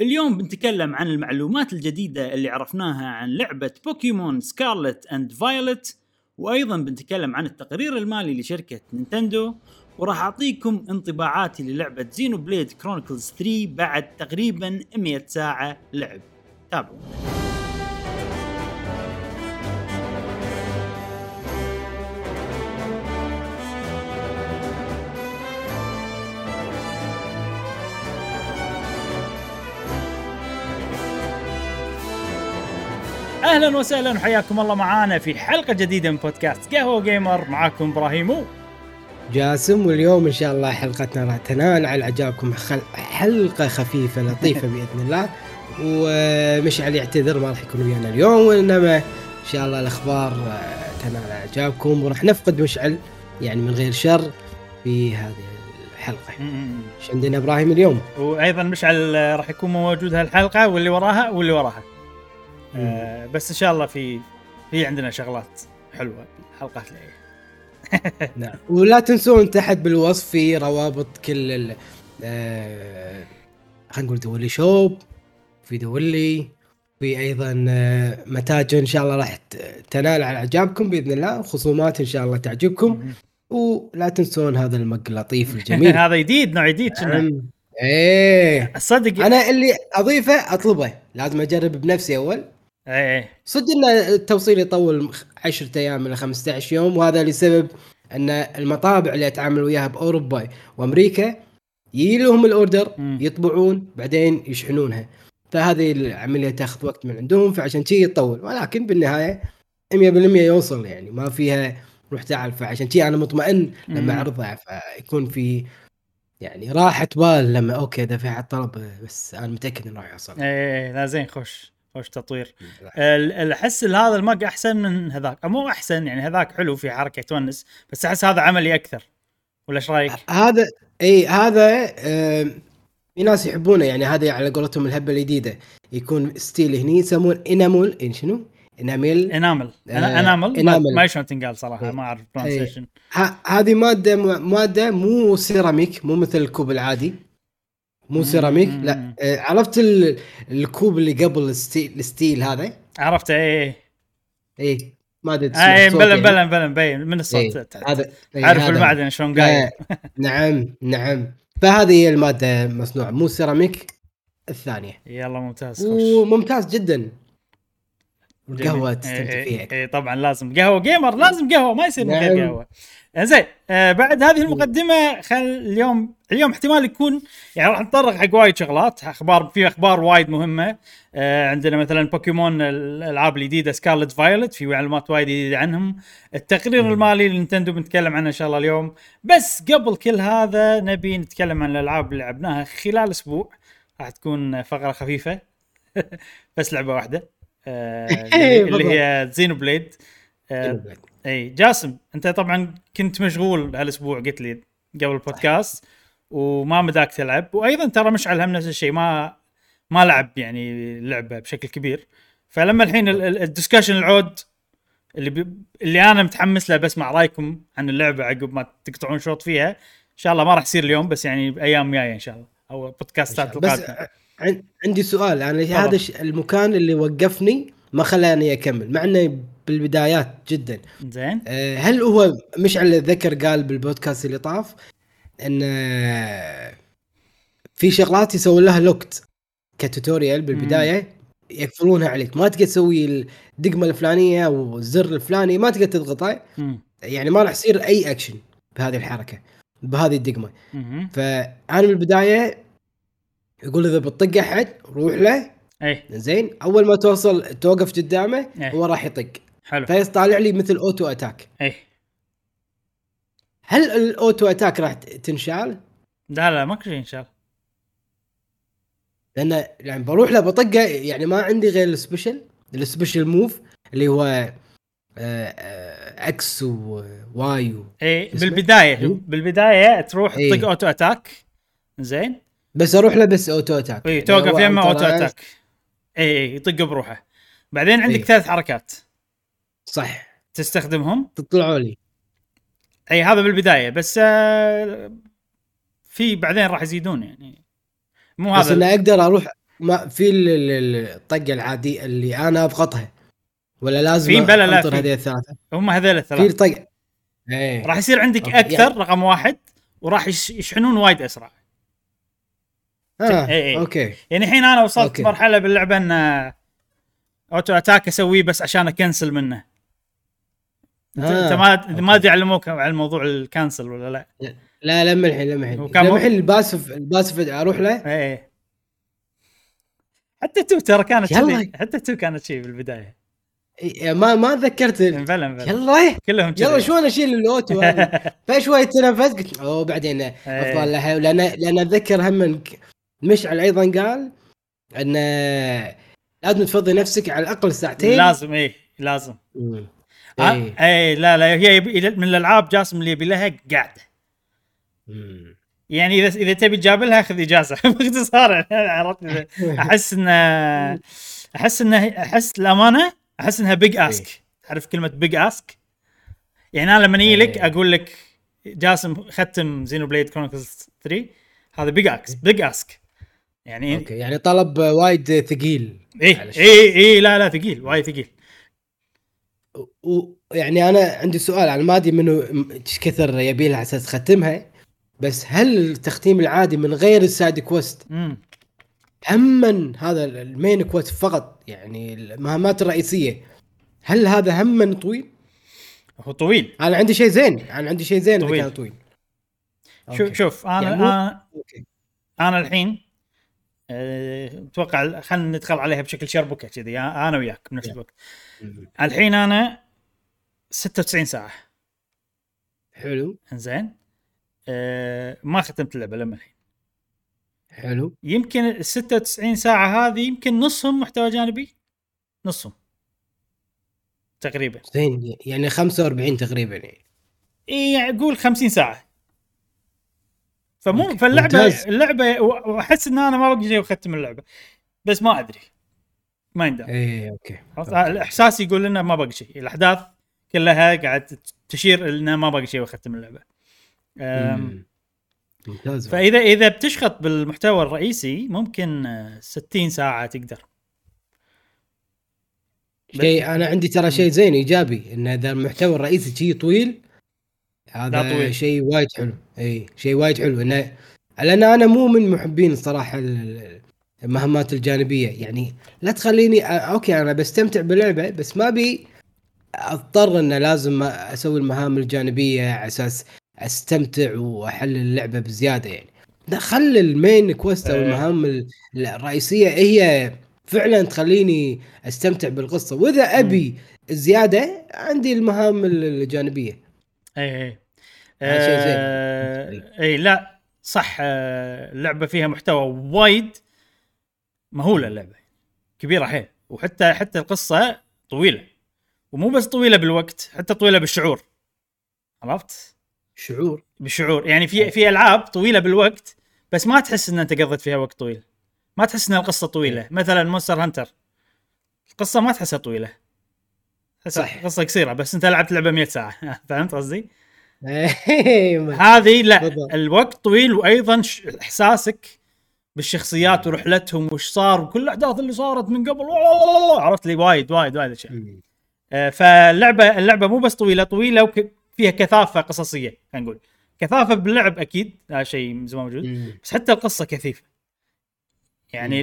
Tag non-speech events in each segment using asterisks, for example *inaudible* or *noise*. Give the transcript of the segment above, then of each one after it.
اليوم بنتكلم عن المعلومات الجديدة اللي عرفناها عن لعبة بوكيمون Scarlet and Violet وأيضا بنتكلم عن التقرير المالي لشركة نينتندو. وراح أعطيكم انطباعاتي للعبة Xenoblade Chronicles 3 بعد تقريبا 100 ساعة لعب. تابعوا أهلا وسهلا وحياكم الله معانا في حلقة جديدة من بودكاست قهوة جيمر. معاكم إبراهيم جاسم واليوم إن شاء الله حلقتنا راح تنال على أعجابكم خل... حلقة خفيفة لطيفة *laughs* بإذن الله. ومشعل يعتذر ما راح يكون ويانا اليوم وإنما إن شاء الله الأخبار آه، تنال على أعجابكم. وراح نفقد مشعل يعني من غير شر في هذه الحلقة. إيش عندنا إبراهيم اليوم؟ وأيضا مشعل راح يكون موجود هالحلقة واللي وراها واللي وراها. آه بس إن شاء الله في في عندنا شغلات حلوة الحلقات اللي *laughs* نعم. ولا تنسون تحت بالوصف في روابط كل ال آه خلينا نقول دولي شوب في دولي في أيضا آه متاجر إن شاء الله راح تنال على إعجابكم بإذن الله خصومات إن شاء الله تعجبكم. ولا تنسون هذا المق اللطيف الجميل. *laughs* هذا جديد نوع جديد نعم. إيه. صدق أنا اللي أضيفه أطلبه لازم أجرب بنفسي أول. إيه صدق إن التوصيل يطول 10 أيام إلى 15 يوم وهذا لسبب إن المطابع اللي اتعامل وياها بأوروبا وأمريكا يجي لهم الاوردر يطبعون بعدين يشحنونها. فهذه العملية تاخذ وقت من عندهم فعشان شي يطول. ولكن بالنهاية 100% يوصل يعني ما فيها روح تعال. فعشان شي أنا مطمئن لما أعرضها فيكون في يعني راحة بال لما أوكي دفعت طلب بس أنا متأكد إنه راح يوصل. إيه لا زين خوش. خوش تطوير. احس هذا ال mug أحسن من هذاك. مو أحسن يعني هذاك حلو في حركة تونس بس أحس هذا عملي أكثر. ولا إيش رأيك؟ هذا إي هذا في ناس يحبونه يعني هذا على قولتهم الهبة الجديدة. يكون steel هني يسمون enamel إن شنو؟ enamel enamel. آه enamel, enamel. ما شلون تنقال صراحة. ما أعرف pronunciation هذه مادة مادة مو سيراميك مو مثل الكوب العادي. مو سيراميك لا. آه، عرفت الكوب اللي قبل ال steel, ال steel هذا؟ عرفته اي اي ما أدري اي بلا بلا بلا مبين من الصوت؟ إيه. هذا إيه عارف المعدن شلون قايل نعم نعم. فهذه هي المادة مصنوعة. مو سيراميك الثانية. يلا ممتاز وممتاز جدا. القهوه تستمتع إيه، فيها. اي طبعا لازم. قهوة جيمر لازم قهوة ما يصير من غير نعم. قهوة. زين آه بعد هذه المقدمة خل اليوم اليوم احتمال يكون يعني راح نتطرق حق وايد شغلات. أخبار في أخبار وايد مهمة. آه عندنا مثلا بوكيمون الألعاب الجديدة Scarlet Violet في معلومات وايد جديدة عنهم. التقرير المالي لنتندو بنتكلم عنه إن شاء الله اليوم. بس قبل كل هذا نبي نتكلم عن الألعاب اللي لعبناها خلال أسبوع. راح تكون فقرة خفيفة. *laughs* بس لعبة واحدة. *laughs* اللي هي Xenoblade آه إي جاسم أنت طبعا كنت مشغول هالأسبوع قلت لي قبل البودكاست وما مداك تلعب وأيضا ترى مشعل هم نفس الشيء ما ما لعب يعني اللعبة بشكل كبير. فلما الحين ال discussion العود اللي بي... اللي أنا متحمس له بسمع رأيكم عن اللعبة عقب ما تقطعون شوط فيها إن شاء الله ما راح يصير اليوم بس يعني بأيام جاية إن شاء الله أو بودكاستات القادمه عندي سؤال أنا هذا المكان اللي وقفني ما خلاني أكمل مع إنه بالبدايات جدا. زين. آه، هل هو مشعل ذكر قال بالبودكاست اللي طاف إن آه، في شغلات يسوون لها locked ك tutorial بالبداية يقفلونها عليك؟ ما تقدر تسوي الدقمة الفلانية أو الزر الفلاني ما تقدر تضغطه. يعني ما راح يصير أي أكشن بهذه الحركة بهذه الدقمة. فأنا بالبداية يقول إذا بتطق أحد روح له. اي زين أول ما توصل توقف قدامه أي. هو راح يطق. حلو. فيطالع لي مثل auto attack. اي هل ال auto attack راح تنشال؟ لا لا ماكو شيء ينشال. لأن يعني بروح له بطقه يعني ما عندي غير ال special. ال special move اللي هو آه، آه، X و Y و... اي بالبداية؟ بالبداية تروح إيه؟ تطق auto attack. زين. بس أروح له بس auto attack اي توقف يمه auto attack اي اي يطق بروحه. بعدين عندك إيه؟ ثلاث حركات. صح. تستخدمهم. تطلعوا لي. إي هذا بالبداية بس آه في بعدين راح يزيدون يعني. مو هذا بس اني أقدر أروح ما في ال- ال- الطقة العادية اللي أنا أضغطها. ولا لازم في بلا لا في. هذه الثلاثة. هم هذول في الثلاث. الطقه إيه. راح يصير عندك أكثر يعني- رقم واحد وراح يش- يشحنون وايد أسرع. آه. إيه، إيه. أوكي يعني الحين أنا وصلت أوكي. مرحلة باللعبة إن auto attack أسويه بس عشان أكنسل منه آه، أنت ما أوكي. ما أدري علموك على موضوع ال cancel ولا لا لا لما الحين لما الحين لما الحين ال passive ال passive أروح له إيه حتى two ترى كانت. كذي حتى two كانت شيء بالبداية إيه، ما ما تذكرت انفلا انفلا يلا كلهم يلا شلون أشيل الأوتو؟ *laughs* فشوي تنفس قلت أوه بعدين أفضل لها لأن لأن أتذكر هم مشعل أيضا قال إن لازم تفضي نفسك على الأقل ساعتين. لازم إيه لازم. مم. آه، إيه. اي لا لا هي من الألعاب جاسم اللي يبي لها قاعدة. يعني إذا إذا تبي تجاب لها خذ إجازة. *laughs* باختصار عرفت؟ أحس انه أحس انه أحس الأمانة أحس إنها big ask تعرف كلمة big ask يعني أنا لما أجي لك إيه. أقول لك جاسم ختم Xenoblade Chronicles 3 هذا big ask big ask يعني أوكي يعني طلب وايد ثقيل اي معلش. اي اي لا لا ثقيل وايد ثقيل ويعني أنا عندي سؤال أنا ما أدري منو إيش كثر يبي لها أساس ختمها بس هل التختيم العادي من غير ال side quest هما هذا ال main quest فقط يعني المهمات الرئيسية هل هذا هما طويل؟ هو طويل أنا عندي شيء زين أنا عندي شيء زين طويل. كان طويل شوف. شوف أنا يعني أنا أوكي أنا الحين أتوقع خلينا ندخل عليها بشكل شربكه كذي أنا وياك بنفس. الوقت. الحين أنا 96 ساعة. حلو. إنزين. أه ما ختمت اللعبة لما الحين. حلو. يمكن ال 96 ساعة هذه يمكن نصهم محتوى جانبي. نصهم. تقريبا. زين يعني 45 تقريبا يعني. اي قول 50 ساعة. فمو. فاللعبه ممتاز. اللعبة وأحس إن أنا ما بقي شيء وأختم اللعبة بس ما أدري ما يندم إيه okay عرفت؟ الإحساس يقول لنا ما باقي شيء الأحداث كلها قاعد تشير إنه ما باقي شيء وأختم اللعبة. ممتاز فاذا إذا بتشخط بالمحتوى الرئيسي ممكن آه، 60 ساعة تقدر شيء أنا عندي ترى شيء زين إيجابي إن إذا المحتوى الرئيسي شيء طويل هذا. شيء وايد حلو. إي شيء وايد حلو. إنه لأن أنا مو من محبين الصراحه ال- المهمات الجانبية. يعني لا تخليني okay أنا بستمتع باللعبة بس ما بي أضطر ان لازم أسوي المهام الجانبية على أساس أستمتع واحل اللعبة بزيادة يعني. لا خلي ال main quest أو إيه. المهام ال- الرئيسية هي فعلا تخليني أستمتع بالقصة. وإذا أبي زيادة عندي المهام الجانبية. اي اي شيء زين. آه، إي لا صح. آه، اللعبة فيها محتوى وايد مهولة اللعبة. كبيرة حيل. وحتى حتى القصة طويلة. ومو بس طويلة بالوقت حتى طويلة بالشعور. عرفت؟ شعور؟ بالشعور. يعني في في ألعاب طويلة بالوقت بس ما تحس إن أنت قضيت فيها وقت طويل. ما تحس إن القصة طويلة. مثلا Monster Hunter. القصة ما تحسها طويلة. صح. قصة قصيرة بس أنت لعبت لعبة 100 ساعة. *laughs* فهمت قصدي؟ ما- هذه لا بالضبط. الوقت طويل وأيضا إحساسك بالشخصيات ورحلتهم وش صار وكل الأحداث اللي صارت من قبل. عرفت لي؟ وايد وايد وايد أشياء. آه، فاللعبة اللعبة مو بس طويلة طويلة وفيها كثافة قصصية خلينا نقول. كثافة باللعب أكيد هذا شيء زمان موجود. بس حتى القصة كثيفة. يعني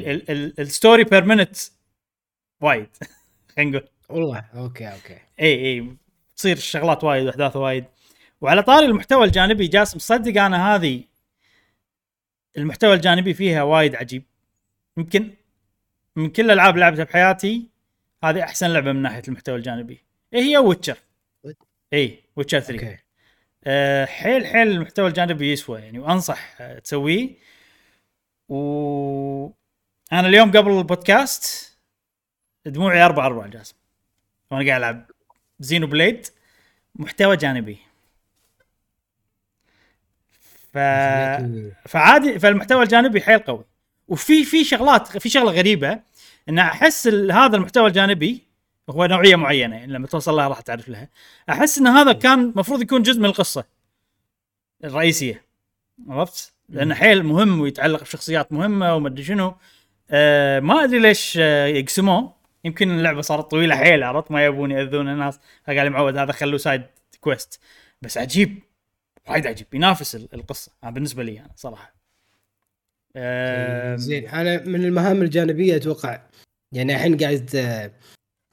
ال story per minute وايد *laughs* خلينا نقول. والله okay okay. اي اي تصير الشغلات وايد وأحداث وايد. وعلى طاري المحتوى الجانبي جاسم صدق أنا هذه المحتوى الجانبي فيها وايد عجيب. يمكن من كل الالعاب اللي لعبتها بحياتي هذه أحسن لعبة من ناحية المحتوى الجانبي. إيه هي Witcher اي Witcher 3 okay. أه حيل حيل المحتوى الجانبي يسوى يعني وأنصح أه تسويه. و أنا اليوم قبل البودكاست دموعي أربع أربع جاسم. وأنا قاعد ألعب زينو بليد محتوى جانبي. ف... فعادي فالمحتوى الجانبي حيل قوي. وفي في شغلات في شغلة غريبة إن أحس هذا المحتوى الجانبي هو نوعية معينة يعني لما توصل لها راح تعرف لها. أحس إن هذا كان المفروض يكون جزء من القصة الرئيسية عرفت؟ لأنه حيل مهم ويتعلق بشخصيات مهمة وما أدري شنو. آه ما أدري ليش آه يقسموه. يمكن اللعبة صارت طويلة حيل عرفت؟ ما يبون يأذون الناس. فقال معود هذا خلوه side quest بس عجيب. وايد عجيب. ينافس ال- القصة. أنا بالنسبة لي أنا صراحة. آه زين. أنا من المهام الجانبية أتوقع يعني الحين قاعد آه،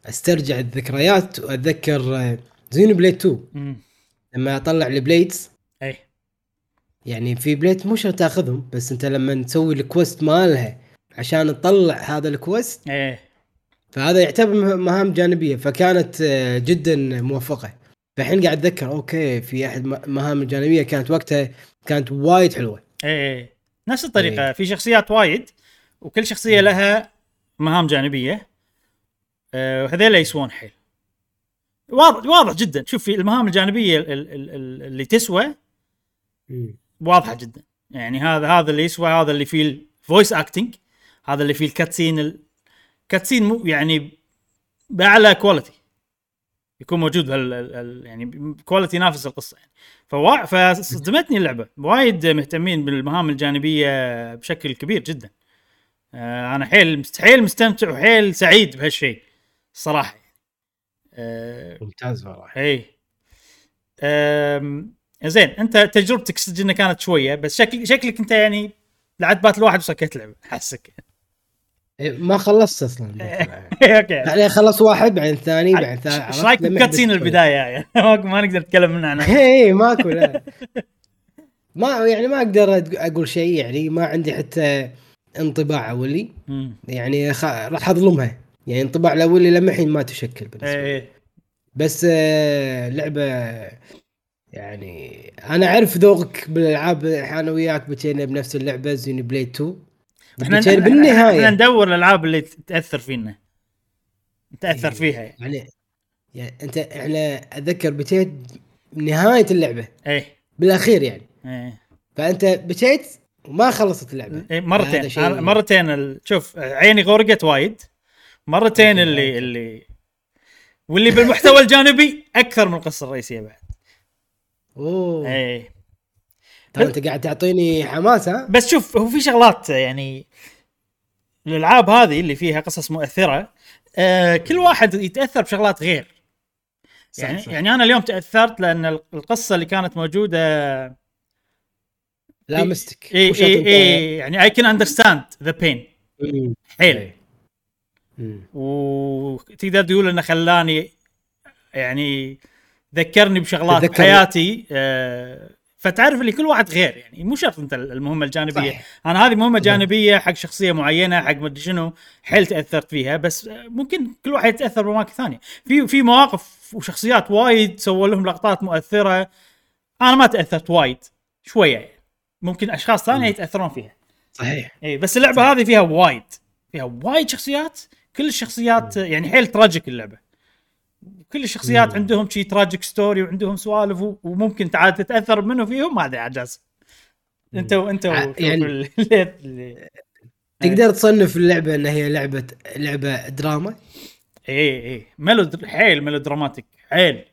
أسترجع الذكريات وأتذكر آه، Xenoblade 2 مم. لما اطلع ال blades. إي. يعني في blade مو شرط تاخذهم بس أنت لما تسوي ال quest مالها عشان تطلع هذا ال quest إيه فهذا يعتبر مه- مهام جانبية فكانت آه، جدا موفقة. فالحين قاعد أتذكر okay في أحد مهام الجانبيه كانت وقتها كانت وايد حلوة. إيه نفس الطريقة. إيه. في شخصيات وايد وكل شخصية لها مهام جانبية. آه وهذيلا يسوون حيل. واضح واضح جدا. شوف في المهام الجانبية ال- ال- ال- اللي تسوى واضحة جدا. يعني هذا هذا اللي يسوى هذا اللي فيه ال voice acting هذا اللي فيه ال cutscene ال cutscene مو يعني بأعلى quality يكون موجود هال ال- ال- يعني quality ينافس القصة يعني. فوا فصدمتني اللعبة. وايد مهتمين بالمهام الجانبية بشكل كبير جدا. آه أنا حيل حيل مستمتع وحيل سعيد بهالشيء الصراحه آه ممتاز والله اي زين أنت تجربتك إنها كانت شوية بس شكل شكلك أنت يعني لعبت battle واحد وسكت لعبة. حسك ما خلصت أصلا *laughs* okay. يعني خلص واحد بعدين ثاني بعدين ثالث إيش رايك ب cutscene البداية؟ يعني *laughs* ما نقدر نتكلم منه عنها اي *laughs* ماكو لا. ما يعني ما أقدر أقول شيء يعني ما عندي حتى انطباع أولي. يعني خ... راح أظلمها. يعني انطباع الأولي لما الحين ما تشكل بالنسبة لي. إيه بس آه، لعبة يعني أنا أعرف ذوقك بالألعاب أنا وياك بتينا بنفس اللعبة زين بليد 2 إحنا بتينا إحنا بالنهاية. ندور الألعاب اللي تأثر فينا. تاثر إيه. فيها. يعني يعني يعني أنت إحنا أتذكر بتيت نهاية اللعبة. إيه. بالأخير يعني. إيه. فأنت بتيت وما خلصت اللعبة. إيه مرتين. شيء- مرتين ال... شوف عيني غرقت وايد. مرتين اللي. اللي واللي بالمحتوى الجانبي أكثر من القصة الرئيسية بعد. أوه. إيه. ترى انت قاعد تعطيني حماس ها بس شوف هو في شغلات يعني الألعاب هذه اللي فيها قصص مؤثرة آه كل واحد يتأثر بشغلات غير يعني صح. يعني أنا اليوم تأثرت لأن القصة اللي كانت موجودة لامستك اي اي اي يعني I can understand the pain. حيل. وتقدر تقول إنه خلاني يعني ذكرني بشغلات بحياتي آه فتعرف اللي كل واحد غير يعني مو شرط أنت المهمة الجانبية. صح. أنا هذه مهمة جانبية حق شخصية معينة حق مدري شنو حيل تأثرت فيها بس ممكن كل واحد يتأثر بأماكن ثانية. في في مواقف وشخصيات وايد سووا لهم لقطات مؤثرة. أنا ما تأثرت وايد شوية يعني. ممكن أشخاص ثانية يتأثرون فيها. صحيح. اي بس اللعبة هذه فيها وايد. فيها وايد شخصيات كل الشخصيات يعني حيل tragic اللعبة. كل الشخصيات مم. عندهم شي tragic story وعندهم سوالف وممكن تعال تتأثر منه فيهم ما ادري عجاز أنت وانت يعني- ال- *laughs* اللي- تقدر تصنف اللعبة إن هي لعبه لعبة دراما اي اي melo حيل melodramatic حيل. اي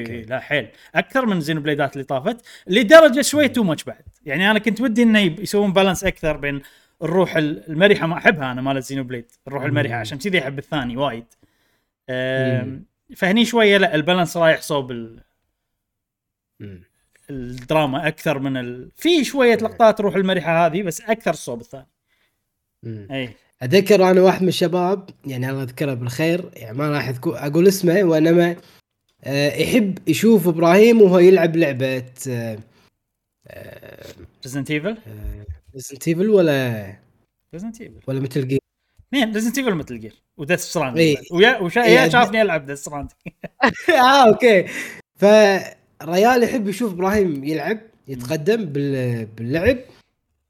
okay. اي لا حيل أكثر من Xenoblade ات اللي طافت لدرجة شوي too much بعد يعني أنا كنت ودي إنه يسوون balance أكثر بين الروح ال- المرحة ما أحبها أنا مالت Xenoblade الروح. المرحة عشان كذي أحب الثاني وايد. فهني شوية لا ال balance رايح صوب ال-. الدراما أكثر من ال... في شوية لقطات روح المرحة هذه بس أكثر الصوب الثاني. اي اتذكر أنا واحد من الشباب يعني الله يذكره بالخير يعني ما راح أقول اسمه وإنما آه، يحب يشوف إبراهيم وهو يلعب لعبة Resident Evil Resident Evil ولا Resident Evil ولا Metal Gear اثنين Resident Evil Metal Gear و Death Strand. ويا وشا... إي، يا أد- شافني ألعب Death Strand *laughs* *laughs* آه okay. فريال يحب يشوف إبراهيم يلعب يتقدم بال- باللعب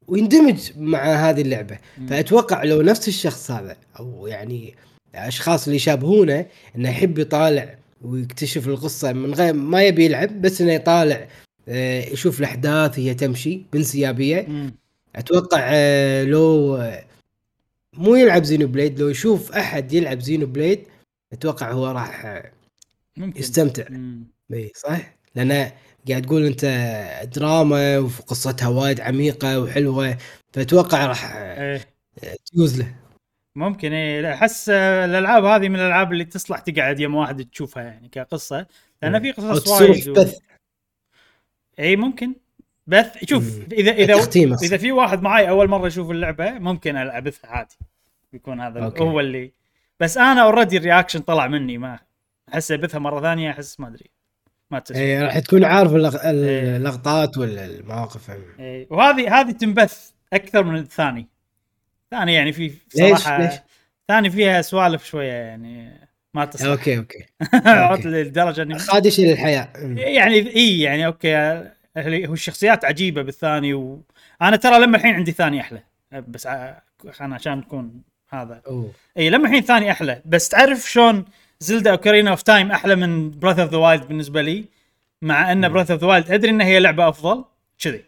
ويندمج مع هذه اللعبة. فأتوقع لو نفس الشخص هذا أو يعني اشخاص اللي يشابهونه إنه يحب يطالع ويكتشف القصة من غير ما يبي يلعب بس إنه يطالع آه، يشوف الأحداث هي تمشي بانسيابية. أتوقع آه، لو مو يلعب Xenoblade لو يشوف أحد يلعب Xenoblade أتوقع هو راح ممكن. يستمتع. إي صح؟ لأن قاعد تقول أنت دراما وقصتها وايد عميقة وحلوة فأتوقع راح إيه تيوز له. ممكن إي. أحس الألعاب هذه من الألعاب اللي تصلح تقعد يم واحد تشوفها يعني كقصة لأن في قصص وايد و... إي ممكن. بث شوف. اذا إذا. إذا في واحد معي أول مرة يشوف اللعبة ممكن أبثها عادي يكون هذا okay. هو اللي بس أنا already ال reaction طلع مني ما أحس ابثها مرة ثانية أحس ما أدري ما تسوى اي راح تكون عارف اللغ- إيه. اللقطات ولا المواقف إيه، وهذه هذه تنبث أكثر من الثاني الثاني يعني في ليش؟ صراحة ليش؟ الثاني فيها سوالف شوية يعني ما تصلح okay okay *laughs* عرفت لدرجه اني خادش للحياة أمم. يعني اي يعني okay هو الشخصيات عجيبة بالثاني وأنا ترى لما الحين عندي ثاني أحلى. بس أنا عشان نكون هذا. أوه. إي لما الحين ثاني أحلى. بس تعرف شلون Zelda Ocarina of Time أحلى من Breath of the Wild بالنسبة لي؟ مع أن Breath of the Wild أدري إن هي لعبة أفضل. كذي.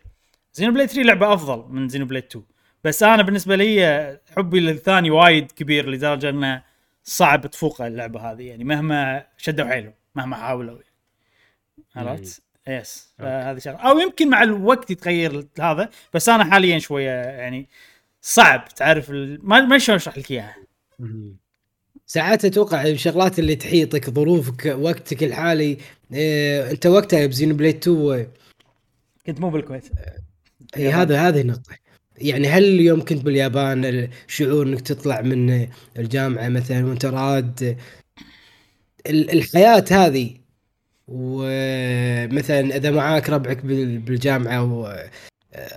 Xenoblade 3 لعبة أفضل من Xenoblade 2 بس أنا بالنسبة لي آه، حبي للثاني وايد كبير لدرجة إنه صعب تفوقه اللعبة هذه. يعني مهما شدوا حيلهم مهما حاولوا عرفت؟ yes هذه شغلة. أو يمكن مع الوقت يتغير هذا بس أنا حاليا شوية يعني صعب تعرف ال... ما ما شلون أشرح لك إياها. ساعات أتوقع الشغلات اللي تحيطك ظروفك وقتك الحالي إيه أنت وقتها بزين بليد 2 كنت مو بالكويت. اي هذا هذه النقطة يعني هل اليوم كنت باليابان الشعور إنك تطلع من الجامعة مثلا وأنت راد؟ ال- الحياة هذه ومثلا إذا معاك ربعك بال- بالجامعة و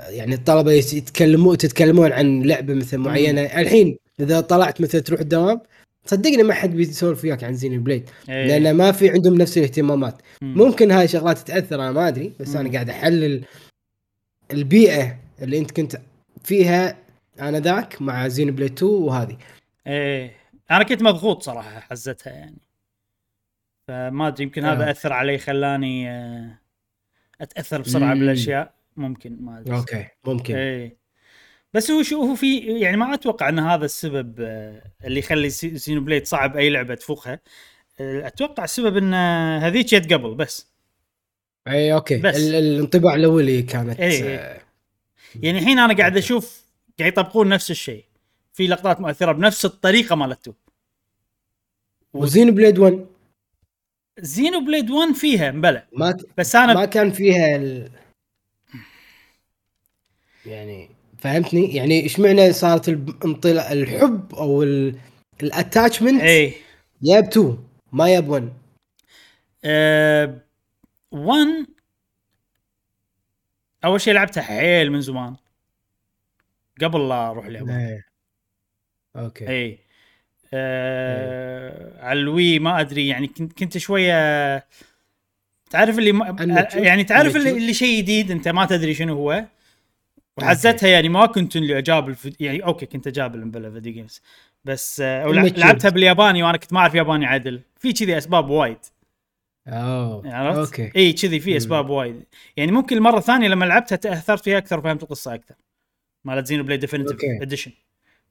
يعني الطلبة يتكلمون تتكلمون عن لعبة مثلا معينة. الحين إذا طلعت مثلا تروح الدوام صدقني ما حد بيسولف وياك عن Xenoblade إيه. لأن ما في عندهم نفس الاهتمامات. مم. ممكن هاي شغلات تاثر أنا ما أدري بس مم. أنا قاعد أحلل البيئة اللي أنت كنت فيها أنا ذاك مع Xenoblade 2 وهذه. إيه. أنا كنت مضغوط صراحة حزتها يعني. فما أدري يمكن هذا آه. أثر علي خلاني آه، أتأثر بسرعة مم. بالأشياء ممكن ما أدري okay ممكن إيه بس هو شو هو في يعني ما أتوقع إن هذا السبب آه، اللي يخلي سي- Xenoblade صعب أي لعبة تفوقها آه، أتوقع السبب إن هذيك جت قبل بس اي okay بس. ال- الانطباع الأولي كانت إي. آه، يعني الحين أنا قاعد. أشوف قاعد يطبقون نفس الشيء في لقطات مؤثرة بنفس الطريقة مالته و Xenoblade 1 Xenoblade 1 فيها مبلى ما بس أنا ما كان فيها ال... يعني فهمتني؟ يعني إيش معنى صارت الانطلاق الحب أو ال attachment إيه. ياب 2 ما ياب 1 أه 1 أول شيء لعبتها حيل من زمان. قبل لا أروح اليابان إيه. okay. اي أه على الوي ما أدري يعني كنت كنت شوية تعرف اللي ما يعني تعرف اللي. اللي شيء جديد أنت ما تدري شنو هو؟ وحزتها يعني ما كنت اللي أجاب يعني أوكي كنت أجاب بلا فيديو جيمز بس آه ولع- النتشو. لعبتها بالياباني وأنا كنت ما أعرف ياباني عدل. في كذي أسباب وايد. أوه عرفت؟ أوكي. إي كذي في أسباب وايد. يعني ممكن المره الثانية لما لعبتها تأثرت فيها أكثر وفهمت القصة أكثر. مالت Xenoblade Definitive okay. Edition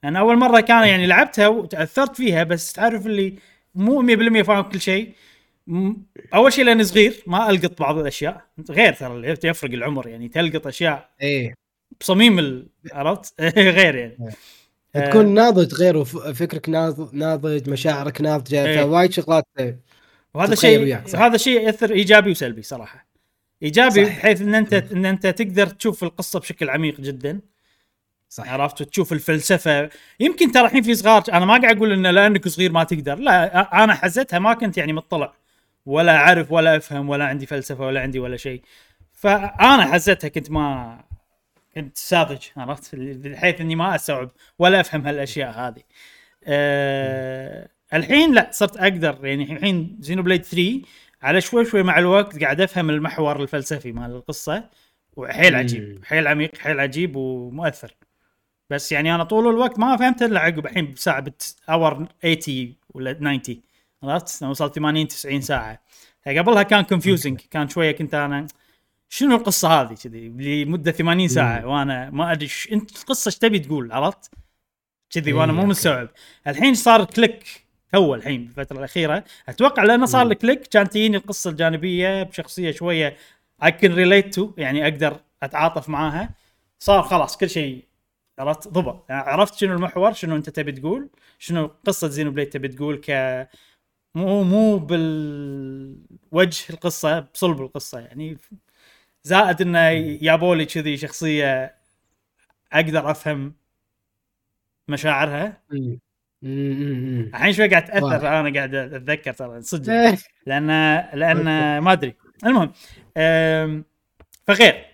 أنا أول مرة كان يعني لعبتها وتأثرت فيها بس تعرف اللي مو 100% فاهم كل شيء. أول شيء لأني صغير ما ألقط بعض الأشياء. غير ترى يفرق العمر يعني تلقط أشياء إيه. بصميم ال- عرفت؟ *laughs* غير يعني. آه. تكون ناضج غير وفكرك ناض- ناضج مشاعرك ناضجة إيه. فوايد شغلات وهذا شيء. هذا شيء يأثر إيجابي وسلبي صراحة. إيجابي صح. بحيث إن أنت إن أنت تقدر تشوف القصة بشكل عميق جدا. صح عرفت؟ وتشوف الفلسفة. يمكن ترى الحين في صغار أنا ما قاعد أقول انه لانك صغير ما تقدر. لا أنا حزتها ما كنت يعني مطلع. ولا أعرف ولا أفهم ولا عندي فلسفة ولا عندي ولا شيء. فأنا حزتها كنت ما كنت ساذج عرفت؟ بحيث إني ما أستوعب ولا أفهم هالأشياء هذه. أه الحين لا صرت أقدر. يعني الحين زينو بليد 3 على شوي شوي مع الوقت قاعد أفهم المحور الفلسفي مال القصة. وحيل. عجيب حيل عميق حيل عجيب ومؤثر. بس يعني أنا طول الوقت ما فهمت إلا عقب الحين بساعة at hour 80 ولا 90 عرفت؟ وصلت 80 90 ساعة قبلها كان confusing كان شوية كنت أنا شنو القصة هذه كذي لمدة 80 ساعة وأنا ما أدري. أنت القصة إيش تبي تقول عرفت؟ كذي وأنا إيه، مو okay. مستوعب الحين صار click to الحين بالفترة الأخيرة أتوقع لأنه صار. ال click كانت تجيني القصة الجانبية بشخصية شوية I can relate to يعني أقدر أتعاطف معاها صار خلاص كل شيء عرفت؟ ضبط. يعني عرفت شنو المحور شنو انت تبي تقول شنو قصة Xenoblade تبي تقول ك مو مو بالوجه القصة بصلب القصة يعني. زائد إنه يابولي كذي شخصية أقدر أفهم مشاعرها. الحين شوي قاعد اتاثر. أنا قاعد أتذكر ترى صدق. إيه. لأن لأن ما أدري. المهم فغير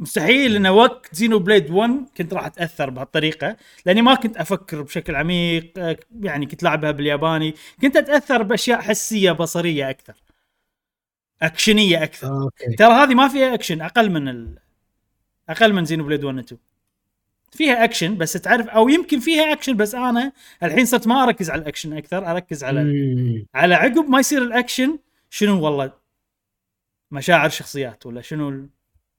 مستحيل إن وقت Xenoblade 1 كنت راح أتأثر بهالطريقة لأني ما كنت أفكر بشكل عميق يعني كنت لعبها بالياباني كنت أتأثر بأشياء حسية بصرية أكثر أكشنية أكثر. okay. ترى هذه ما فيها أكشن أقل من ال... أقل من Xenoblade 1 و 2 فيها أكشن بس تعرف أو يمكن فيها أكشن بس أنا الحين صرت ما أركز على الأكشن أكثر أركز على مم. على عقب ما يصير الأكشن شنو والله مشاعر شخصيات ولا شنو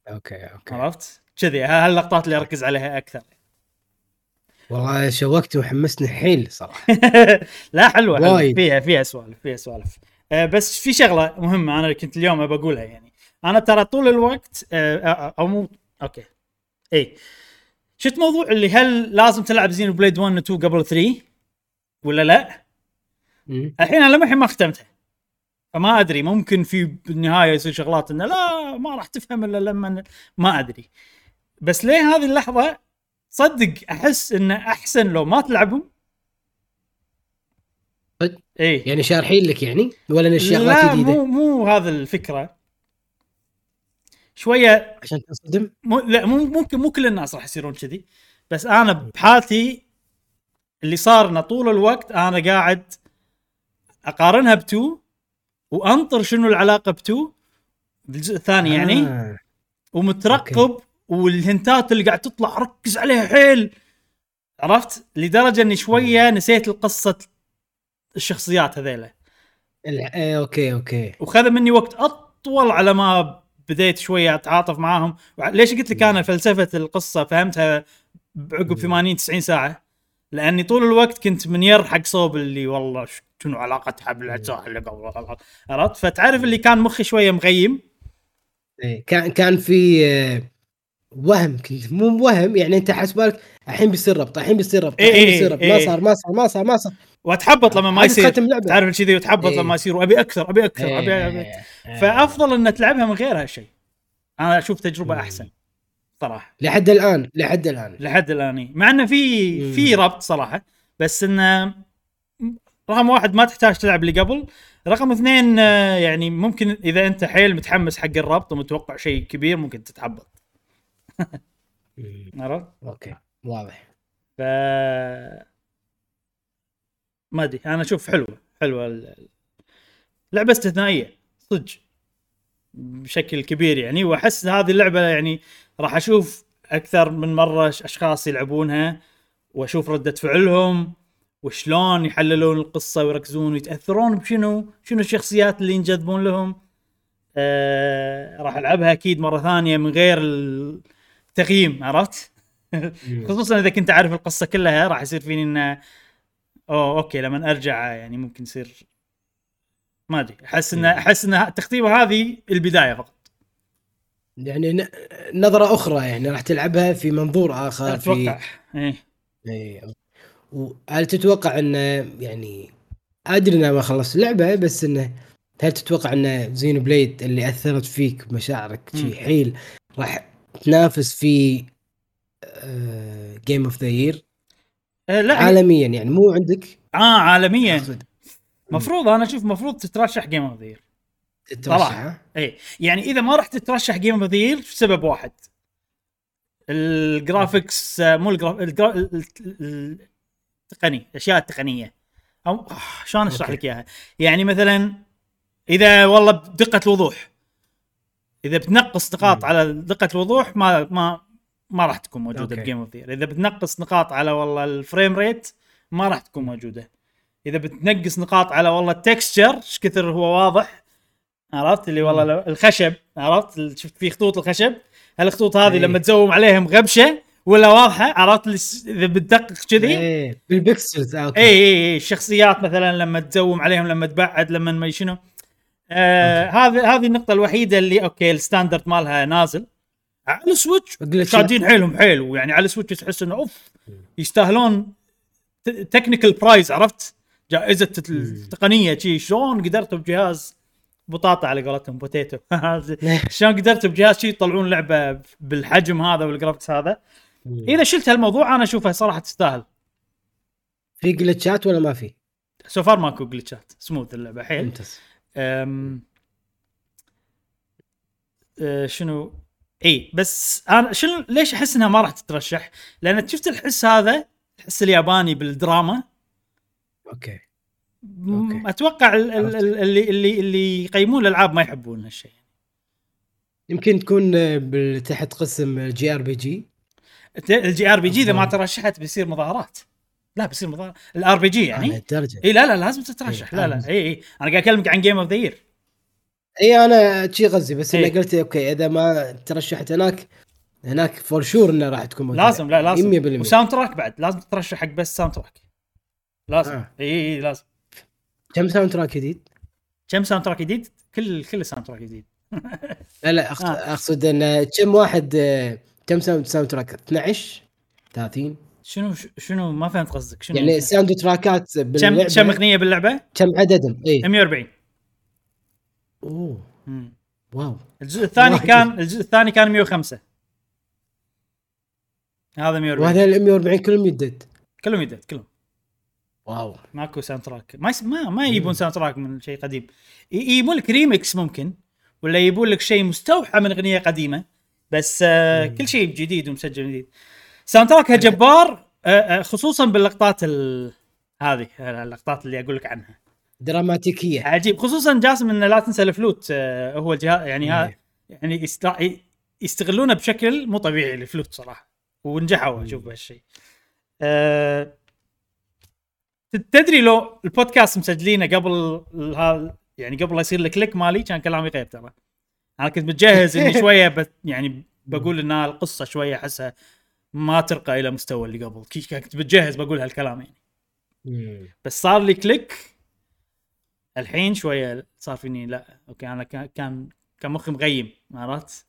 okay okay. عرفت؟ كذي ها- هاللقطات اللي أركز عليها أكثر. والله شوقتني وحمستني حيل صراحة. *laughs* لا حلوة. وايد. فيها فيها سوالف فيها سوالف. آه بس في شغلة مهمة أنا كنت اليوم أبى أقولها يعني. أنا ترى طول الوقت آه آه، أو مو okay. إي. شفت موضوع اللي هل لازم تلعب Xenoblade 1 و 2 قبل 3 ولا لا؟ الحين أنا للحين ما ختمتها. فما أدري ممكن في بالنهاية يصير شغلات إنه لا ما راح تفهم إلا لما ما أدري. بس ليه هذه اللحظة صدق أحس انه أحسن لو ما تلعبهم؟ صدق؟ اي يعني شارحين لك يعني؟ ولا إن الشغلات لا جديدة؟ مو مو هذا الفكرة. شوية عشان تصدم؟ مو لا مو ممكن مو كل الناس راح يصيرون كذي. بس أنا بحالتي اللي صار إنه طول الوقت أنا قاعد أقارنها بتو وأنطر شنو العلاقة بتو؟ بالجزء الثاني يعني. آه. ومترقب والهنتات اللي قاعد تطلع ركز عليها حيل. عرفت؟ لدرجة إني شوية نسيت القصة الشخصيات هذيلا ال- إيه، okay okay. وخذ مني وقت أطول على ما بديت شوية أتعاطف معاهم. ليش قلت لك أنا فلسفة القصة فهمتها بعقب 80 90 ساعة؟ لأني طول الوقت كنت منير حق صوب اللي والله شنو علاقتها بالاجزاء اللي قبل عرفت؟ فتعرف اللي كان مخي شوية مغيم؟ إيه، كان كان في آه، وهم كنت مو وهم يعني أنت حاسس بالك الحين بيصير ربط الحين بيصير ربط إيه، الحين إيه، بيصير ربط. ما صار ما صار ما صار ما صار. وأتحبط لما ما يصير. تعرف كذي وتحبط إيه. لما يصير. وأبي أكثر أبي أكثر أبي, أبي. فأفضل إن تلعبها من غير هالشيء. أنا أشوف تجربة. أحسن. صراحة لحد الآن لحد الآن لحد الآن مع إنه في. في ربط صراحة بس إنه رقم واحد ما تحتاج تلعب اللي قبل رقم اثنين آه، يعني ممكن إذا أنت حيل متحمس حق الربط ومتوقع شيء كبير ممكن تتحبط. عرفت؟ أوكي واضح ف ما أدري أنا أشوف حلوة حلوة لعبة استثنائية صدق بشكل كبير يعني وأحس هذه اللعبة يعني راح أشوف أكثر من مرة أشخاص يلعبونها وأشوف ردة فعلهم وشلون يحللون القصة ويركزون ويتأثرون بشنو شنو الشخصيات اللي ينجذبون لهم. آه راح ألعبها أكيد مرة ثانية من غير التقييم عرفت. خصوصا إذا كنت عارف القصة كلها راح يصير فيني إنه أوه okay لما أرجع يعني ممكن يصير ما أدري أحس إن أحس إن التختيمه هذه البداية فقط. يعني نظرة أخرى يعني راح تلعبها في منظور آخر أتوقع. في إيه. إيه. وهل تتوقع انه يعني أدري إنه ما خلصت اللعبه بس إنه هل تتوقع أن Xenoblade اللي أثرت فيك مشاعرك. شي حيل راح تنافس في Game of the Year لا عالميا يعني مو عندك؟ آه عالميا. أقصد. مفروض أنا أشوف مفروض تترشح Game of the تترشح صراحة. ها؟ اي يعني إذا ما رحت تترشح Game of the سبب واحد ال graphics آه، مو ال graph ال gra- ال- ال- التقني الأشياء التقنية أو آه، شلون أشرح. لك إياها يعني مثلا إذا والله بدقة الوضوح إذا بتنقص نقاط. على دقة الوضوح ما ما ما راح تكون موجودة. ب Game of إذا بتنقص نقاط على والله ال frame rate ما راح تكون موجودة إذا بتنقص نقاط على والله ال texture إيش كثر هو واضح عرفت؟ اللي والله لو- الخشب عرفت؟ شفت في خطوط الخشب. هالخطوط هذه إيه. لما تزوم عليهم غبشة ولا واضحة عرفت؟ إذا بتدقق كذي. إيه. بال pixels okay. اي اي اي الشخصيات مثلا لما تزوم عليهم لما تبعد لما ما شنو. آه هذه هذه النقطة الوحيدة اللي okay ال standard مالها نازل. على ال Switch. شادين حيلهم حيل ويعني على ال Switch تحس إنه أوف يستاهلون technical prize عرفت؟ جائزة التقنية شي شلون قدرتوا بجهاز بطاطا على قولتهم potato *laughs* شلون قدرتوا بجهاز شي يطلعون لعبة بالحجم هذا وال graphics هذا؟ إذا شلت هالموضوع أنا أشوفه صراحة تستاهل. في glitch ات ولا ما في؟ so far ماكو glitch ات smooth اللعبة حيل. ممتاز. أم... أه شنو؟ إي بس أنا شنو ليش أحس إنها ما راح تترشح؟ لأن شفت الحس هذا الحس الياباني بالدراما. okay. okay. أتوقع ال- ال- اللي اللي اللي يقيمون الألعاب ما يحبون هالشيء. يمكن تكون تحت قسم JRPG ال JRPG إذا ما. ترشحت بيصير مظاهرات. لا بيصير مظاهرات ال RPG يعني؟ الدرجه إي لا لا لازم تترشح. إيه، لا لا إي إي. أنا قاعد أكلمك عن Game of the Year إي أنا شي قصدي بس إيه. أنا قلت okay إذا ما ترشحت هناك هناك for sure إنه راح تكون موجودة. لازم لا لازم. 100% و soundtrack بعد لازم تترشح حق بس soundtrack لازم. آه. إي إي لازم. كم soundtrack جديد؟ كم soundtrack جديد؟ كل كل soundtrack جديد. *laughs* لا لا أقصد, آه. أقصد إن كم واحد آه، كم sound soundtrack 12 30 شنو شنو؟ ما فهمت قصدك. شنو يعني soundtrack ات كم باللعبة؟ كم أغنية باللعبة؟ كم عددهم؟ اي 140 أوه. مم. wow. الجزء الثاني وايد. كان الجزء الثاني كان 105 هذا 140 وهذا ال 140 كلهم يدد. كلهم يدد كلهم. wow. ماكو soundtrack ما يس... ما, ما يجيبون soundtrack من شيء قديم. يجيبون لك ريمكس ممكن ولا يجيبون لك شيء مستوحى من أغنية قديمة بس آه. كل شيء جديد ومسجل جديد. soundtrack ها جبار آه آه خصوصا باللقطات ال... هذه اللقطات اللي أقول لك عنها. دراماتيكية. عجيب. خصوصا جاسم إنه لا تنسى الفلوت آه هو الجهاز يعني ها إيه. يعني يست... يستغلونه بشكل مو طبيعي الفلوت صراحة. ونجحوا أشوف بهالشيء. أه... تدري لو البودكاست مسجلينه قبل يعني قبل لا يصير ال click مالي كان كلامي غير ترى. أنا كنت متجهز إني *laughs* شوية بت يعني بقول إن القصة شوية أحسها ما ترقى إلى مستوى اللي قبل. كنت متجهز بقول هالكلام يعني. بس صار لي click. الحين شوية صار فيني لا أوكي أنا كان كان كان مخي مغيم عرفت؟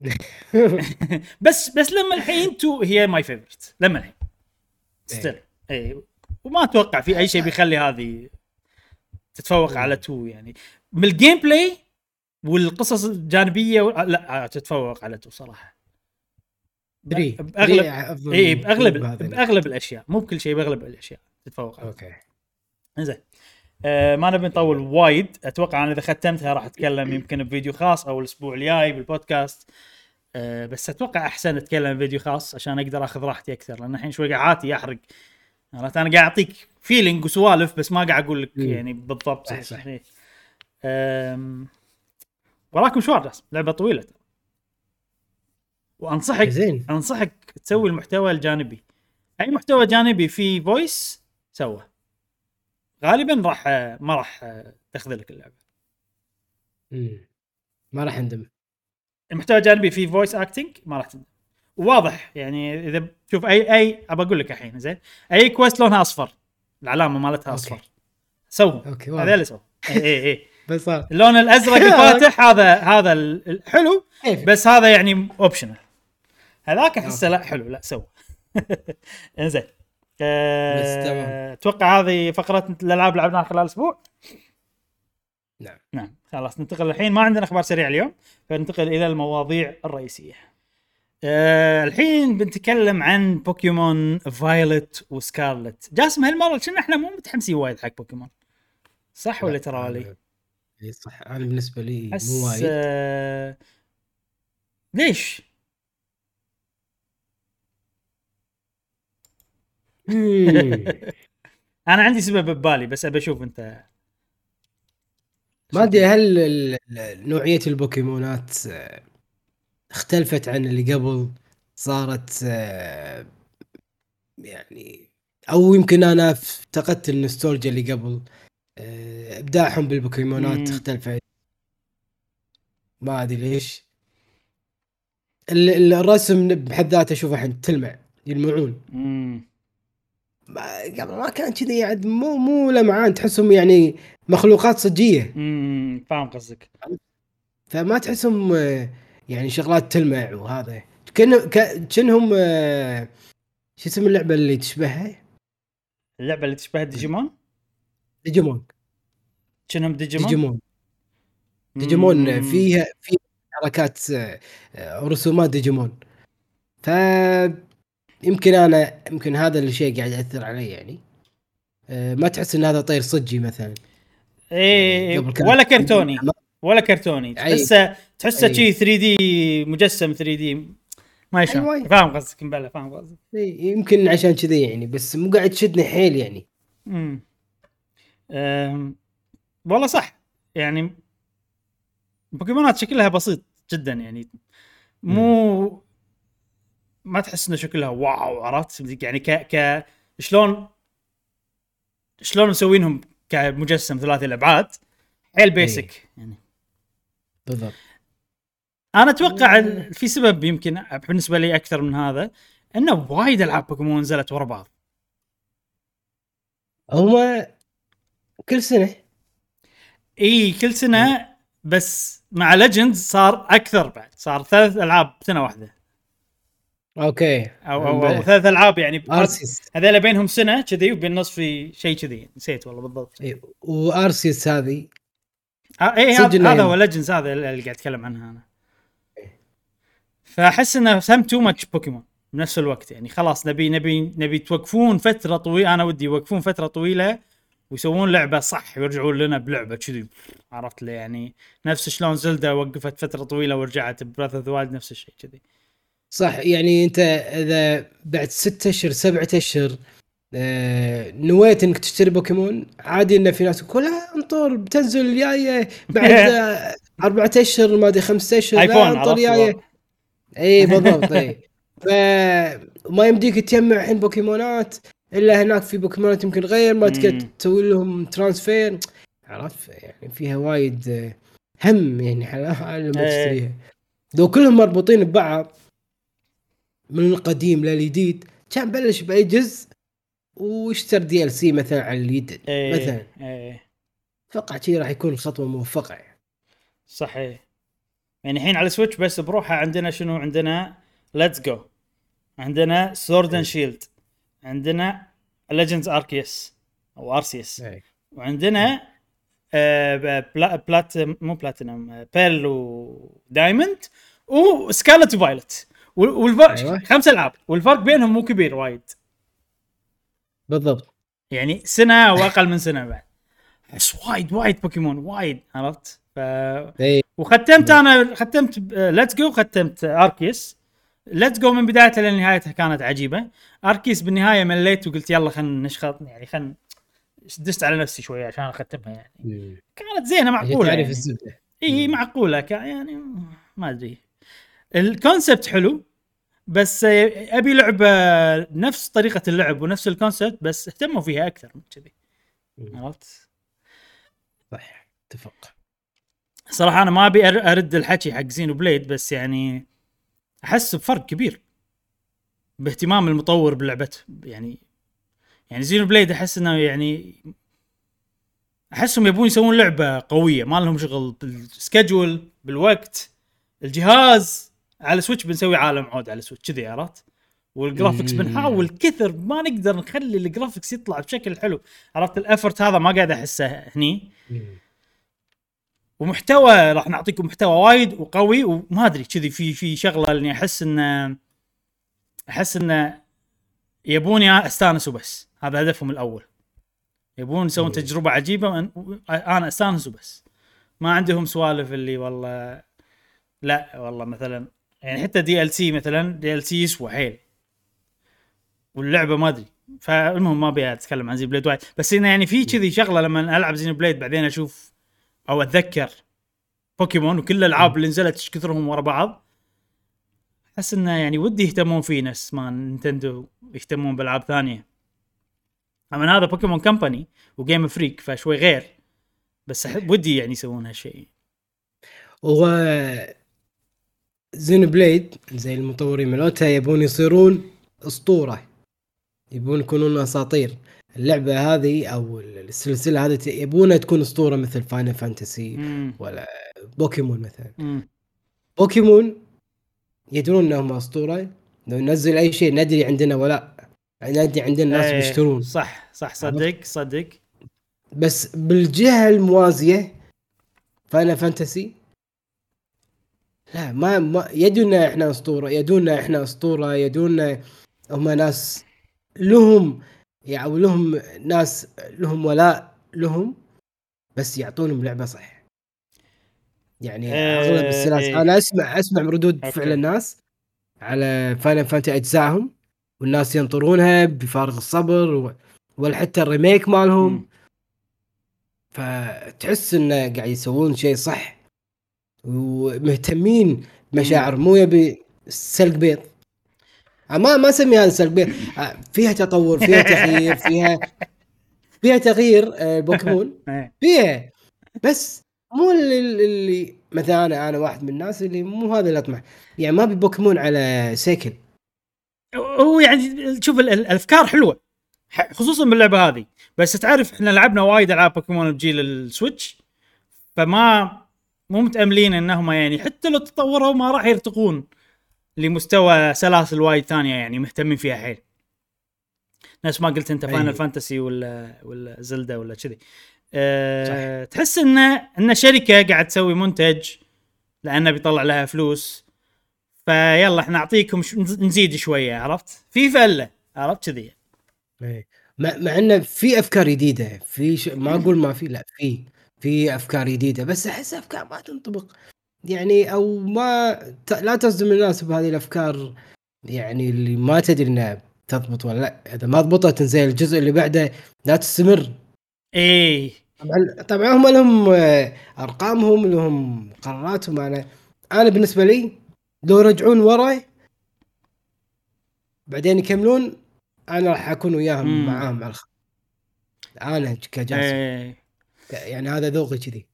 *laughs* *laughs* بس بس لما الحين تو هي my favorite لما الحين. still اي وما أتوقع في أي شيء بيخلي هذه تتفوق على two يعني. من ال gameplay والقصص الجانبية و... لا تتفوق على two صراحة. دري. باغلب دري أفضل اي باغلب. بأغلب الأشياء. مو بكل شيء بأغلب الأشياء تتفوق على okay. زين آه ما نبي نطول وايد. أتوقع أنا إذا ختمتها راح أتكلم *coughs* يمكن بفيديو خاص أو الأسبوع الجاي بالبودكاست. آه بس أتوقع أحسن أتكلم فيديو خاص عشان أقدر أخذ راحتي أكثر لأن الحين شوي قاعد أحرق عرفت أنا قاعد أعطيك feeling وسوالف بس ما قاعد أقول لك. يعني بالضبط صح، صح. آم، وراكم مشوار جاسم لعبة طويلة. وانصحك زين أنصحك تسوي المحتوى الجانبي أي محتوى جانبي فيه voice سوه غالبا راح ما راح تخذلك اللعبة مم. ما راح اندم المحتوى الجانبي فيه voice acting ما راح تندم واضح يعني إذا تشوف اي اي أبى أقول لك الحين زين؟ أي quest لونها أصفر؟ العلامة مالتها. أصفر. سووا okay هذا اللي سووا اي اي اي بس اللون الأزرق *laughs* الفاتح هذا هذا ال- الحلو كيف بس هذا يعني optional هذاك أحسه لا حلو لا سوى. *laughs* إنزين. أتوقع هذه فقرة الألعاب اللي لعبناها خلال أسبوع؟ نعم. نعم. خلاص ننتقل الحين. ما عندنا أخبار سريعة اليوم فننتقل إلى المواضيع الرئيسية. أه... الحين بنتكلم عن بوكيمون Violet و Scarlet جاسم هالمرة كنا إحنا مو متحمسين وايد حق بوكيمون صح ولا ترى لي؟ إي صح أنا بالنسبة لي مو وايد آه... ليش؟ مم. *laughs* أنا عندي سبب ببالي بس أبي أشوف أنت ما أدري هل نوعية البوكيمونات آه، اختلفت عن اللي قبل صارت آه، يعني أو يمكن أنا افتقدت النوستالجيا اللي قبل. آه، إبداعهم بالبوكيمونات. اختلفت ما أدري ليش. ال- ال- الرسم بحد ذاته اشوفه الحين تلمع يلمعون. قبل ما كان كذي يعني مو مو لمعان تحسهم يعني مخلوقات صجية. مم. فاهم قصدك. فما تحسهم آه، يعني شغلات تلمع وهذا. كأنهم آه، شو اسم اللعبة اللي تشبهها؟ اللعبة اللي تشبه ديجيمون؟ ديجيمون. كأنهم ديجيمون؟ ديجيمون. ديجيمون مم. فيها في حركات آه، آه، رسومات ديجيمون. ف يمكن أنا يمكن هذا الشيء قاعد يأثر علي يعني. آه، ما تحس إن هذا طير صجي مثلا؟ إيه ولا كرتوني. ولا كرتوني. تحسه تحسه أي. شي 3 دي مجسم 3 دي. ما شلون أيوة. فاهم قصدك مبلى فاهم قصدك. يمكن عشان كذي يعني بس مو قاعد تشدني حيل يعني. امم أم، والله صح. يعني بوكيمونات شكلها بسيط جدا يعني. مو ما تحس إنه شكلها واو عرفت؟ يعني ك ك شلون شلون مسوينهم كمجسم ثلاثي الأبعاد؟ حيل basic يعني. بالضبط. أنا أتوقع في سبب يمكن بالنسبة لي أكثر من هذا إنه وايد ألعاب بوكيمون نزلت ورا بعض. هما كل سنة. إي كل سنة بس مع Legends صار أكثر بعد. صار ثلاث ألعاب بسنه واحدة. okay. أو أو, أو ثلاث ألعاب يعني ارسيس هذول بينهم سنة كذي وبالنص في شيء كذي. نسيت والله بالضبط. إيه، و Arceus هذه اي صدق هذا هو Legends هذا اللي قاعد أتكلم عنها أنا. فأحس إنه some too much بوكيمون بنفس الوقت يعني خلاص نبي نبي نبي توقفون فترة طويلة أنا ودي يوقفون فترة طويلة ويسوون لعبة صح ويرجعون لنا بلعبة كذي. عرفت لي؟ يعني نفس شلون زلدا وقفت فترة طويلة ورجعت ب Breath of the Wild نفس الشيء كذي. صح يعني أنت إذا بعد ستة أشهر سبعة أشهر آه نويت إنك تشتري بوكيمون عادي إن في ناس يقول انطر بتنزل الجاية بعد *laughs* أربعة أشهر ما أدري خمسة أشهر آيفون انطر الجايه. إي بالضبط إي فما يمديك تجمع الحين بوكيمونات إلا هناك في بوكيمونات يمكن غير ما تقدر. تسوي لهم transfer عرفت يعني فيها وايد هم يعني على لما إيه. تشتريها لو كلهم مربوطين ببعض من القديم للجديد كان بلش بأي جزء واشتر DLC مثلا على الجديد إيه، مثلا. إيه. أتوقع شي راح يكون خطوه موفقه يعني. صحيح. يعني الحين على Switch بس بروحه عندنا شنو؟ عندنا Let's Go عندنا Sword and Shield عندنا Legends Arceus أو Arceus. وعندنا آه بلا بلات مو Platinum Pearl و Diamond و Scarlet و Violet والفرق أيوة. خمس ألعاب. والفرق بينهم مو كبير وايد. بالضبط. يعني سنة وأقل من سنة بعد. بس وايد وايد بوكيمون وايد عرفت؟ ف اي وختمت أنا ختمت Let's Go ختمت Arceus Let's Go من بدايتها لنهايتها كانت عجيبة. Arceus بالنهاية مليت وقلت يلا خلينا نشخط يعني خلينا دست على نفسي شوية عشان أختمها يعني. كانت زينة معقولة تعرف يعني. الزبده اي معقولة كا- يعني ما أدري. ال concept حلو. بس أبي لعبة نفس طريقة اللعب ونفس ال concept بس اهتموا فيها أكثر من كذي. عرفت؟ صح اتفق. صراحة أنا ما أبي أرد الحكي حق Xenoblade بس يعني أحس بفرق كبير باهتمام المطور بلعبته. يعني يعني Xenoblade أحس إنه يعني أحسهم يبون يسوون لعبة قوية ما لهم شغل بال schedule بالوقت الجهاز. على سويتش بنسوي عالم عود على سويتش كذي عرفت؟ وال graphics مم. بنحاول كثر ما نقدر نخلي ال graphics يطلع بشكل حلو. عرفت؟ ال effort هذا ما قاعد أحسه هني. ومحتوى راح نعطيكم محتوى وايد وقوي وما أدري كذي في في شغلة إني أحس انه أحس انه يبوني استانس وبس هذا هدفهم الأول. يبون يسوون مم. تجربة عجيبة أنا استانس وبس ما عندهم سوالف اللي والله لا والله مثلا يعني حتى DLC مثلا DLC يسوى حيل. واللعبة ما أدري. فالمهم ما أبي أتكلم عن Xenoblade وايد. بس إنه يعني في كذي شغلة لما ألعب Xenoblade بعدين أشوف أو أتذكر بوكيمون وكل الألعاب اللي نزلت إيش كثرهم ورا بعض. أحس إنه يعني ودي يهتمون فيه نفس ما نينتندو يهتمون بألعاب ثانية. طبعا هذا بوكيمون company و Game Freak فشوي غير. بس ودي يعني يسوون هالشيء. Xenoblade زي المطورين مالتها يبون يصيرون أسطورة يبون يكونون أساطير. اللعبة هذه أو السلسلة هذه يبونها تكون أسطورة مثل Final Fantasy. ولا بوكيمون مثلا. مم. بوكيمون يدرون إنهم أسطورة. لو ننزل أي شيء ندري عندنا ولا ندري عندنا ناس إيه، بيشترون. صح صح صدق صدق. بس بالجهة الموازية فانا فانتسي لا ما, ما يدونا إحنا أسطورة يدونا إحنا أسطورة يدونا هم ناس لهم يعني لهم ناس لهم ولاء لهم بس يعطونهم لعبة صح يعني اغلب السلاسل إيه. أنا أسمع أسمع ردود. فعل الناس على Final Fantasy أجزائهم والناس ينطرونها بفارغ الصبر. ولا حتى ال remake مالهم. فتحس إنه قاعد يسوون شيء صح ومهتمين بمشاعر مو يبي سلق بيض. آه، ما ما اسمي هذا سلق بيض. آه، فيها تطور فيها تغيير *laughs* فيها فيها تغيير آه، بوكيمون. *laughs* إيه. فيها. بس مو اللي, اللي مثلا أنا أنا واحد من الناس اللي مو هذا اللي أطمح. يعني ما أبي بوكيمون على cycle. هو يعني شوف ال- ال- الأفكار حلوة خصوصا باللعبة هذه. بس تعرف إحنا لعبنا وايد ألعاب بوكيمون بجيل السويتش فما مو متأملين انهم يعني حتى لو تطوروا ما راح يرتقون لمستوى سلاسل وايد ثانية يعني مهتمين فيها حيل. نفس ما قلت أنت Final. Fantasy ولا ولا زلدا ولا كذي. أه تحس انه إن شركة قاعد تسوي منتج لأنه بيطلع لها فلوس فيلا إحنا نعطيكم ش... نزيد شوية عرفت؟ في فلة عرفت كذي؟ مع, مع انه في أفكار جديدة في ش... ما أقول ما في لا في. في أفكار جديدة بس أحس أفكار ما تنطبق. يعني أو ما ت... لا تصدم الناس بهذه الأفكار يعني اللي ما تدري إنها تضبط ولا لأ. إذا ما ضبطت زي الجزء اللي بعده لا تستمر. إيه. طبعا طبعا هم لهم آه، أرقامهم لهم قراراتهم. أنا أنا بالنسبة لي لو رجعون ورا بعدين يكملون أنا راح أكون وياهم. معاهم على الخط أنا كجاسم إيه. يعني هذا ذوقي كذي.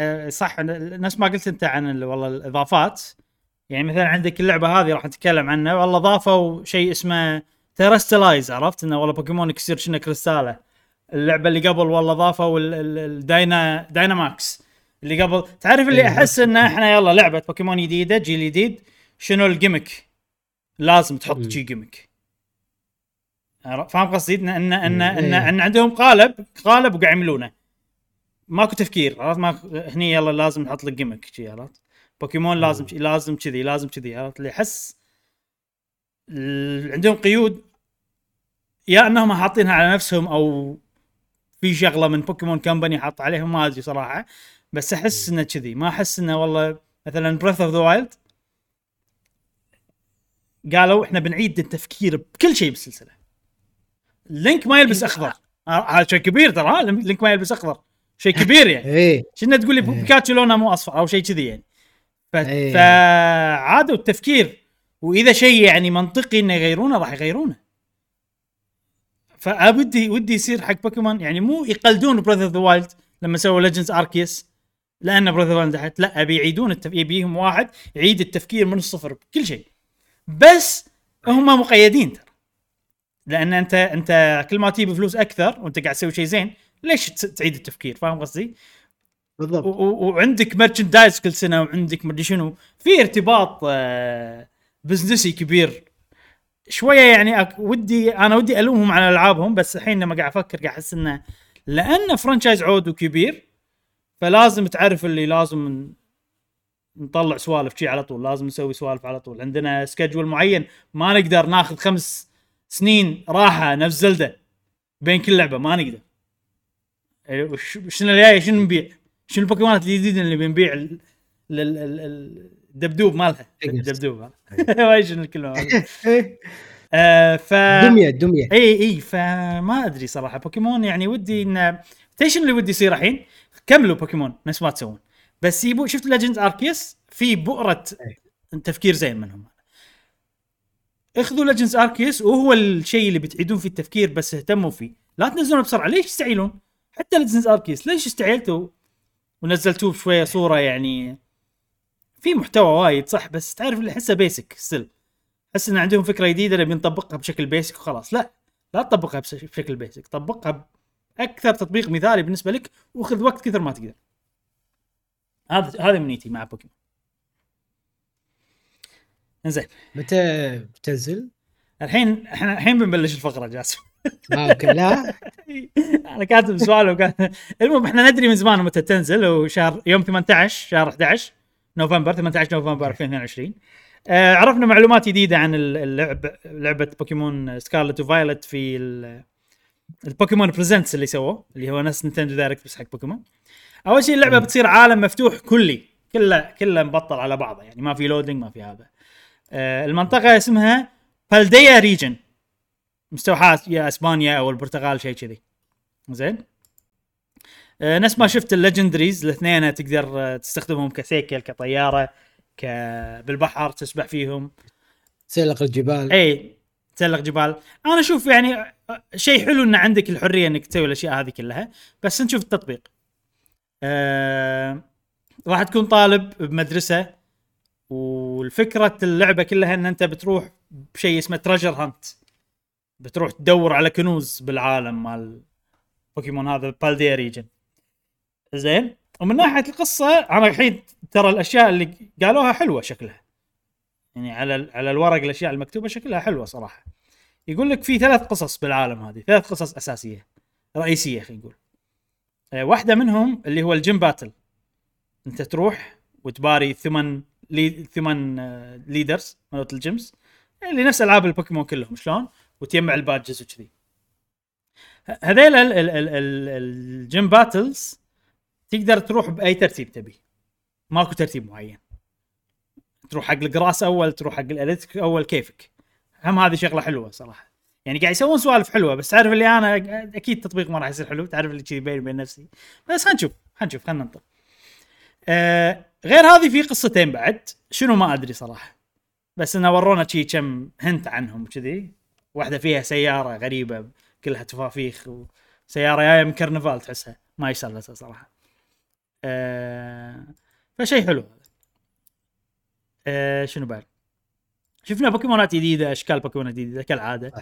آه، صح. نفس ما قلت انت عن ال- والله الإضافات. يعني مثلا عندك اللعبة هذه راح نتكلم عنها. والله ضافوا شيء اسمه terastallize عرفت؟ إنه والله بوكيمون يصير شنو كريستاله. اللعبة اللي قبل والله ضافوا ال- ال- ال Dyna Dynamax اللي قبل تعرف اللي إيه، أحس ان إحنا يلا لعبة بوكيمون جديدة جيل جديد. شنو ال gimmick لازم تحط. شي gimmick؟ فاهم قصدي؟ ان ان ان ان, إيه. إن عندهم قالب قالب وقاعد يعملونه ماكو تفكير عرفت؟ ما هني يلا لازم نحط لك gimmick شي عرفت؟ بوكيمون لازم شي لازم كذي لازم كذي عرفت؟ اللي يحس عندهم قيود يا إنهم حاطينها على نفسهم أو في شغلة من بوكيمون company حاط عليهم ما أدري صراحة. بس أحس إنه كذي. ما أحس إنه والله مثلا Breath of the Wild قالوا إحنا بنعيد التفكير بكل شيء بالسلسلة. لينك ما يلبس أخضر. آه، هذا شيء كبير ترى؟ لينك ما يلبس أخضر. شيء كبير يعني. إيه. كنا تقول لي إيه. بيكاتشو لونه مو أصفر أو شيء كذي يعني. ف... إيه. فعادوا التفكير. وإذا شيء يعني منطقي إنه يغيرونه راح يغيرونه. فابدي ودي يصير حق بوكيمون يعني مو يقلدون Breath of the Wild لما سووا Legends Arceus لأن Breath of the تحت. لا أبي يعيدون التف... يبيهم واحد يعيد التفكير من الصفر بكل شيء. بس هم مقيدين ترى. لأن أنت أنت كل ما تجيب فلوس أكثر وأنت قاعد تسوي شيء زين ليش تعيد التفكير؟ فاهم قصدي؟ بالضبط. وعندك merchandise كل سنة وعندك مدري شنو. في ارتباط آه، business كبير. شوية يعني أك ودي أنا ودي ألومهم على ألعابهم بس الحين لما قاعد أفكر قاعد أحس إنه لأنه franchise عود وكبير فلازم تعرف اللي لازم نطلع سوالف شي على طول لازم نسوي سوالف على طول. عندنا schedule معين ما نقدر ناخذ خمس سنين راحة نفس زلدة. بين كل لعبة ما نقدر. إيه، شنو الجاي شنو نبيع؟ شنو البوكيمونات الجديده اللي بنبيع ال- ال- ال- ال- الدبدوب مالها. الدبدوب. *laughs* ما شنو الكلمة. إيه. *laughs* آه ف دمية دمية. اي اي فما أدري صراحة. بوكيمون يعني ودي ان تدري شنو اللي ودي يصير الحين؟ كملوا بوكيمون نفس ما تسوون. بس يبو شفت Legends Arceus في بؤرة تفكير زين منهم. اخذوا Legends Arceus وهو الشيء اللي بتعيدون فيه التفكير بس اهتموا فيه. لا تنزلونه بسرعة. ليش تستعيلون؟ حتى Legends Arceus ليش استعيلتوا ونزلتوه بشوية صورة يعني في محتوى وايد صح؟ بس تعرف اللي أحسه basic still أحس إن عندهم فكرة جديدة نبي نطبقها بشكل basic وخلاص. لا لا تطبقها بشكل basic طبقها بأكثر تطبيق مثالي بالنسبة لك وخذ وقت كثر ما تقدر. هذا هذا منيتي مع بوكيمون إنزين. متى بتنزل؟ الحين إحنا الحين بنبلش الفقرة جاسم. أوكي لا. *laughs* أنا كاتب سؤال وكان المهم إحنا ندري من زمان متى تنزل وشهر يوم 18 شهر 11 نوفمبر 18 نوفمبر 2022 آه عرفنا معلومات جديدة عن اللعب لعبة بوكيمون Scarlet و Violet في ال Pokemon Presents اللي سووه اللي هو نفس Nintendo Direct بس حق بوكيمون. أول شيء اللعبة بتصير عالم مفتوح كلي كله كله مبطل على بعضه يعني ما في loading ما في هذا. المنطقة اسمها Paldea region مستوحاه يا إسبانيا أو البرتغال شيء كذي. زين؟ آه نفس ما شفت ال legendaries الاثنين تقدر آه، تستخدمهم ك cycle كطيارة ك بالبحر تسبح فيهم. تسلق الجبال. إي تسلق جبال. أنا أشوف يعني آه، شيء حلو إن عندك الحرية إنك تسوي الأشياء هذه كلها. بس نشوف التطبيق. آه راح تكون طالب بمدرسة والفكرة اللعبة كلها إن أنت بتروح بشيء اسمه treasure hunt بتروح تدور على كنوز بالعالم مال بوكيمون هذا Paldea region زين؟ ومن ناحية القصة أنا الحين ترى الأشياء اللي قالوها حلوة شكلها. يعني على على الورق الأشياء المكتوبة شكلها حلوة صراحة. يقول لك في ثلاث قصص بالعالم هذه ثلاث قصص أساسية رئيسية خلينا نقول. آه، واحدة منهم اللي هو ال gym battle أنت تروح وتباري ثمن ثمان leaders مالت ال gyms. اللي نفس ألعاب البوكيمون كلهم شلون؟ وتجمع ال badges وكذي. هذيل ال gym battles تقدر تروح بأي ترتيب تبي. ماكو ترتيب معين. تروح حق ال grass أول تروح حق ال electric أول كيفك. هم هذه شغلة حلوة صراحة. يعني قاعد يسوون سوالف حلوة بس تعرف اللي أنا أكيد التطبيق ما راح يصير حلو تعرف اللي كذي بيني وبين نفسي. بس خلينا نشوف خلينا نشوف خلينا ننطر. آه غير هذه في قصتين بعد شنو ما أدري صراحة. بس إنه ورونا شي كم hint عنهم كذي واحدة فيها سيارة غريبة كلها تفافيخ وسيارة جاية من كرنفال تحسها. ما يسلسها صراحة. آه فشيء حلو آه شنو بعد؟ شفنا بوكيمونات جديدة أشكال بوكيمونات جديدة كالعادة.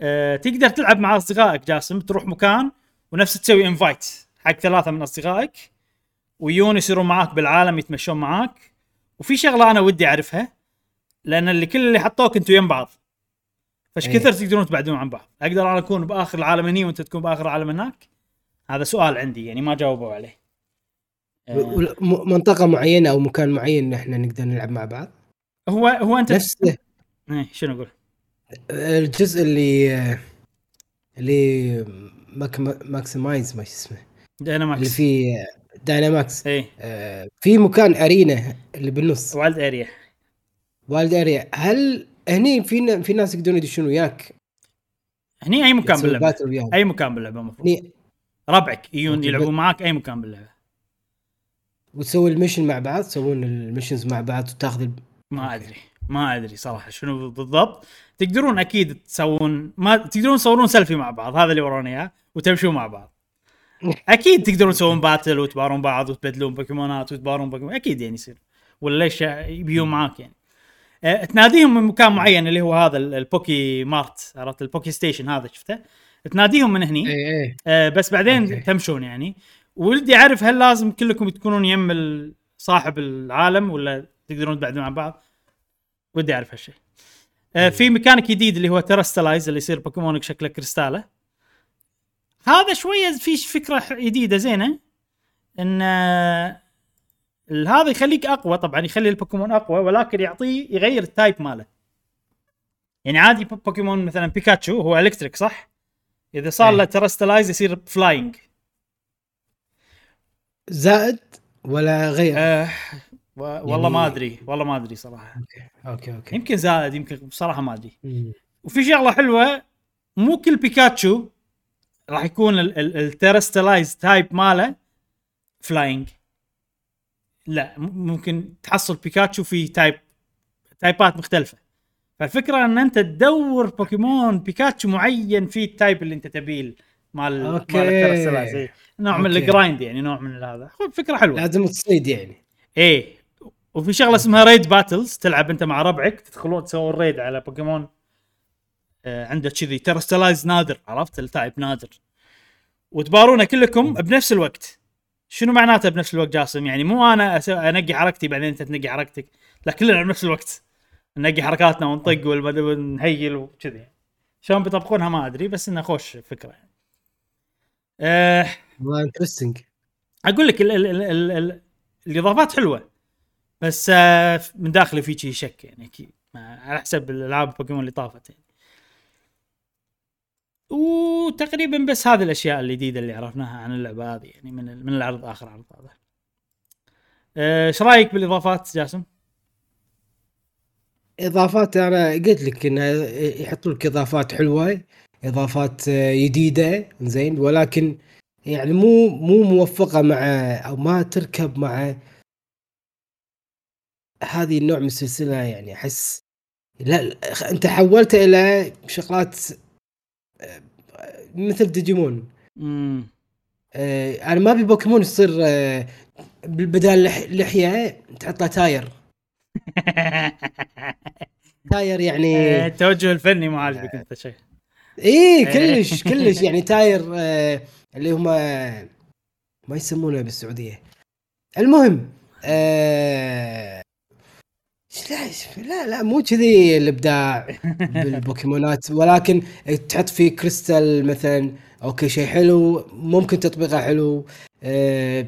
آه تقدر تلعب مع أصدقائك جاسم تروح مكان ونفس تسوي invite حق ثلاثة من أصدقائك. ويون يصيرون معاك بالعالم يتمشون معاك. وفي شغلة أنا ودي أعرفها لأن اللي كل اللي حطوك أنتم يم بعض. فايش إيه. كثر تقدرون تبعدون عن بعض؟ أقدر أنا أكون بآخر العالم هني وأنت تكون بآخر العالم هناك؟ هذا سؤال عندي يعني ما جاوبوا عليه. آه. منطقة معينة أو مكان معين إحنا نقدر نلعب مع بعض؟ هو هو أنت نفس إيه شنو أقول؟ الجزء اللي اللي Mac maximize ما اسمه. Dynamax اللي فيه Dynamax. إيه آه في مكان arena اللي بالنص. Wild Area. Wild Area. هل هني في في ناس يقدرون يدشون وياك؟ هني أي مكان باللعبة؟ أي مكان باللعبة المفروض ربعك. يجون يلعبون معاك أي مكان باللعبة. وتسوي ال mission مع بعض؟ تسوون ال missions مع بعض وتاخذ ما أدري. ما أدري صراحة شنو بالضبط. تقدرون أكيد تسوون ما تقدرون تصورون سيلفي مع بعض. هذا اللي ورونا إياه. وتمشون مع بعض. أكيد تقدرون تسوون battle وتبارون بعض وتبدلون بوكيمونات وتبارون بوكيمون. أكيد يعني يصير. ولا ليش يبيون معاك يعني. أه تناديهم من مكان معين اللي هو هذا ال Poke Mart عرفت؟ ال Poke station هذا شفته؟ تناديهم من هني. اي اي أه بس بعدين أوكي. تمشون يعني. ودي أعرف هل لازم كلكم تكونون يم صاحب العالم ولا تقدرون تبعدون عن بعض؟ ودي أعرف هالشيء أه في ميكانيك جديد اللي هو Terastallize اللي يصير بوكيمونك شكله كريستاله هذا شوية في فكرة جديدة زينة؟ إن هذا يخليك أقوى طبعا يخلي البوكيمون أقوى ولكن يعطيه يغير ال type ماله. يعني عادي بوكيمون مثلا بيكاتشو هو electric صح؟ إذا صار له إيه. Terastallize يصير flying زائد ولا غير؟ آه والله يعني... ما أدري والله ما أدري صراحة. أوكي أوكي أوكي. يمكن زائد يمكن بصراحة ما أدري. وفي شغلة حلوة مو كل بيكاتشو راح يكون ال Terastallize type ماله flying لا ممكن تحصل بيكاتشو في type type ات مختلفة. فالفكرة إن أنت تدور بوكيمون بيكاتشو معين في ال type اللي أنت تبيه مال أوكي. مال ال Terastallize. نوع أوكي. من ال grind يعني نوع من هذا. فكرة حلوة. لازم تصيد يعني. إيه. وفي شغلة اسمها raid battles تلعب أنت مع ربعك تدخلون تسوون raid على بوكيمون عنده كذي terastallize نادر عرفت؟ ال type نادر. وتبارونه كلكم بنفس الوقت. شنو معناته بنفس الوقت جاسم؟ يعني مو أنا أنقي حركتي بعدين أنت تنقي حركتك. لا كلنا بنفس الوقت. ننقي حركاتنا ونطق ون heal وكذي. شلون بيطبقونها ما أدري بس إنه خوش فكرة يعني. أه والله interesting أقول لك ال ال ال ال ال الإضافات حلوة. بس آه من داخلي في شيء شك يعني أكيد. على حسب الألعاب بوكيمون اللي طافت يعني. وتقريبا بس هذه الأشياء الجديدة اللي عرفناها عن اللعبة هذه يعني من من العرض آخر عرض هذا. آه، إيش رأيك بالإضافات جاسم؟ إضافات أنا قلت لك انه يحطوا لك إضافات حلوة إضافات آه، جديدة زين ولكن يعني مو مو موفقة مع أو ما تركب مع هذه النوع من السلسلة يعني أحس لا أنت حولته إلى شغلات مثل ديجيمون. امم آه، أنا ما أبي بوكيمون يصير آه، بدال لح- لحية تحط له tire. *laughs* tire يعني التوجه الفني مو عاجبك أنت شيء. إيه كلش *laughs* كلش يعني tire آه اللي هم ما يسمونه بالسعودية. المهم آه لا لا لا مو كذي الإبداع *laughs* بالبوكيمونات. ولكن تحط فيه كريستال مثلا أوكي شيء حلو ممكن تطبيقه حلو آه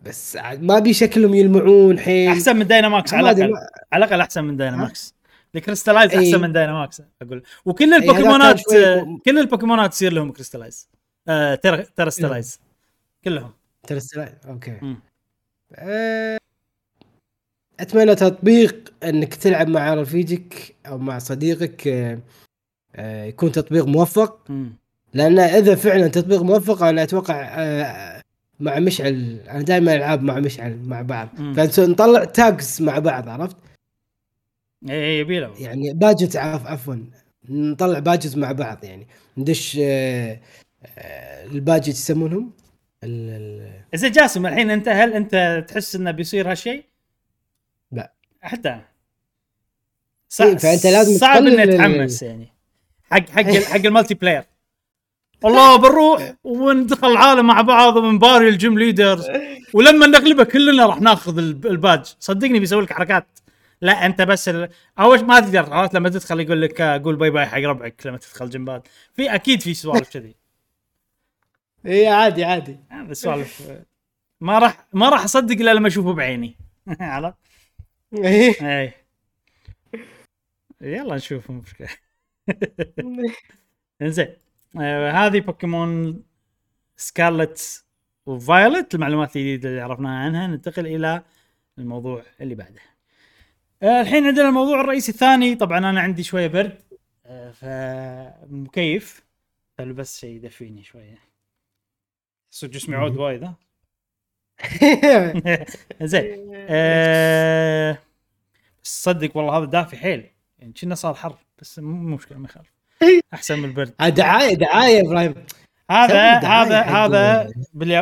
بس ما ابي شكلهم يلمعون حيل. أحسن من دايناماكس على الأقل. على الأقل أحسن من دايناماكس ال crystallize. أحسن من دايناماكس أقول. وكل كان البوكيمونات آه، كل البوكيمونات تصير لهم crystallize آه ter... terastallize كلهم. ترى أوكي. أه، أتمنى تطبيق إنك تلعب مع رفيجك أو مع صديقك أه، أه، يكون تطبيق موفق. لأن إذا فعلا تطبيق موفق أنا أتوقع أه، مع مشعل أنا دائما ألعاب مع مشعل مع بعض. فنطلع badges مع بعض عرفت اي يبي له يعني باجت عف عفوا نطلع badges مع بعض يعني ندش الباجت يسمونهم زين جاسم الحين أنت هل أنت تحس إنه بيصير هالشيء؟ حتى. أنا. إيه، فأنت لازم صعب اني اتحمس يعني. حق حق حق *laughs* ال multiplayer والله بنروح وندخل العالم مع بعض ونباري ال gym leaders ولما نغلبه كلنا راح ناخذ الب- الباج صدقني بيسوي لك حركات. لا أنت بس ال... أول ما تقدر. عرفت؟ لما تدخل يقول لك آه، قول bye bye حق ربعك لما تدخل جنبات في أكيد في سوالف كذي. إيه عادي عادي. سوالف. ما راح ما راح أصدق إلا لما أشوفه بعيني. *laughs* عرفت؟ اي يلا نشوف مو مشكله انزين آه هذه بوكيمون سكارلت وفايولت المعلومات الجديده اللي عرفناها عنها ننتقل إلى الموضوع اللي بعده. آه الحين عندنا الموضوع الرئيسي الثاني. طبعا أنا عندي شوية برد آه فمكيف. فلبس شيء يدفيني شوية؟ صدق جسمي عود وايد ها؟ *laughs* *laughs* زين. بس *laughs* صدق والله هذا دافي حيل. يعني كنا صار حر بس مو مشكلة ما يخالف. أحسن من البرد. آه، دعاية دعاية يا إبراهيم. هذا هذا هذا.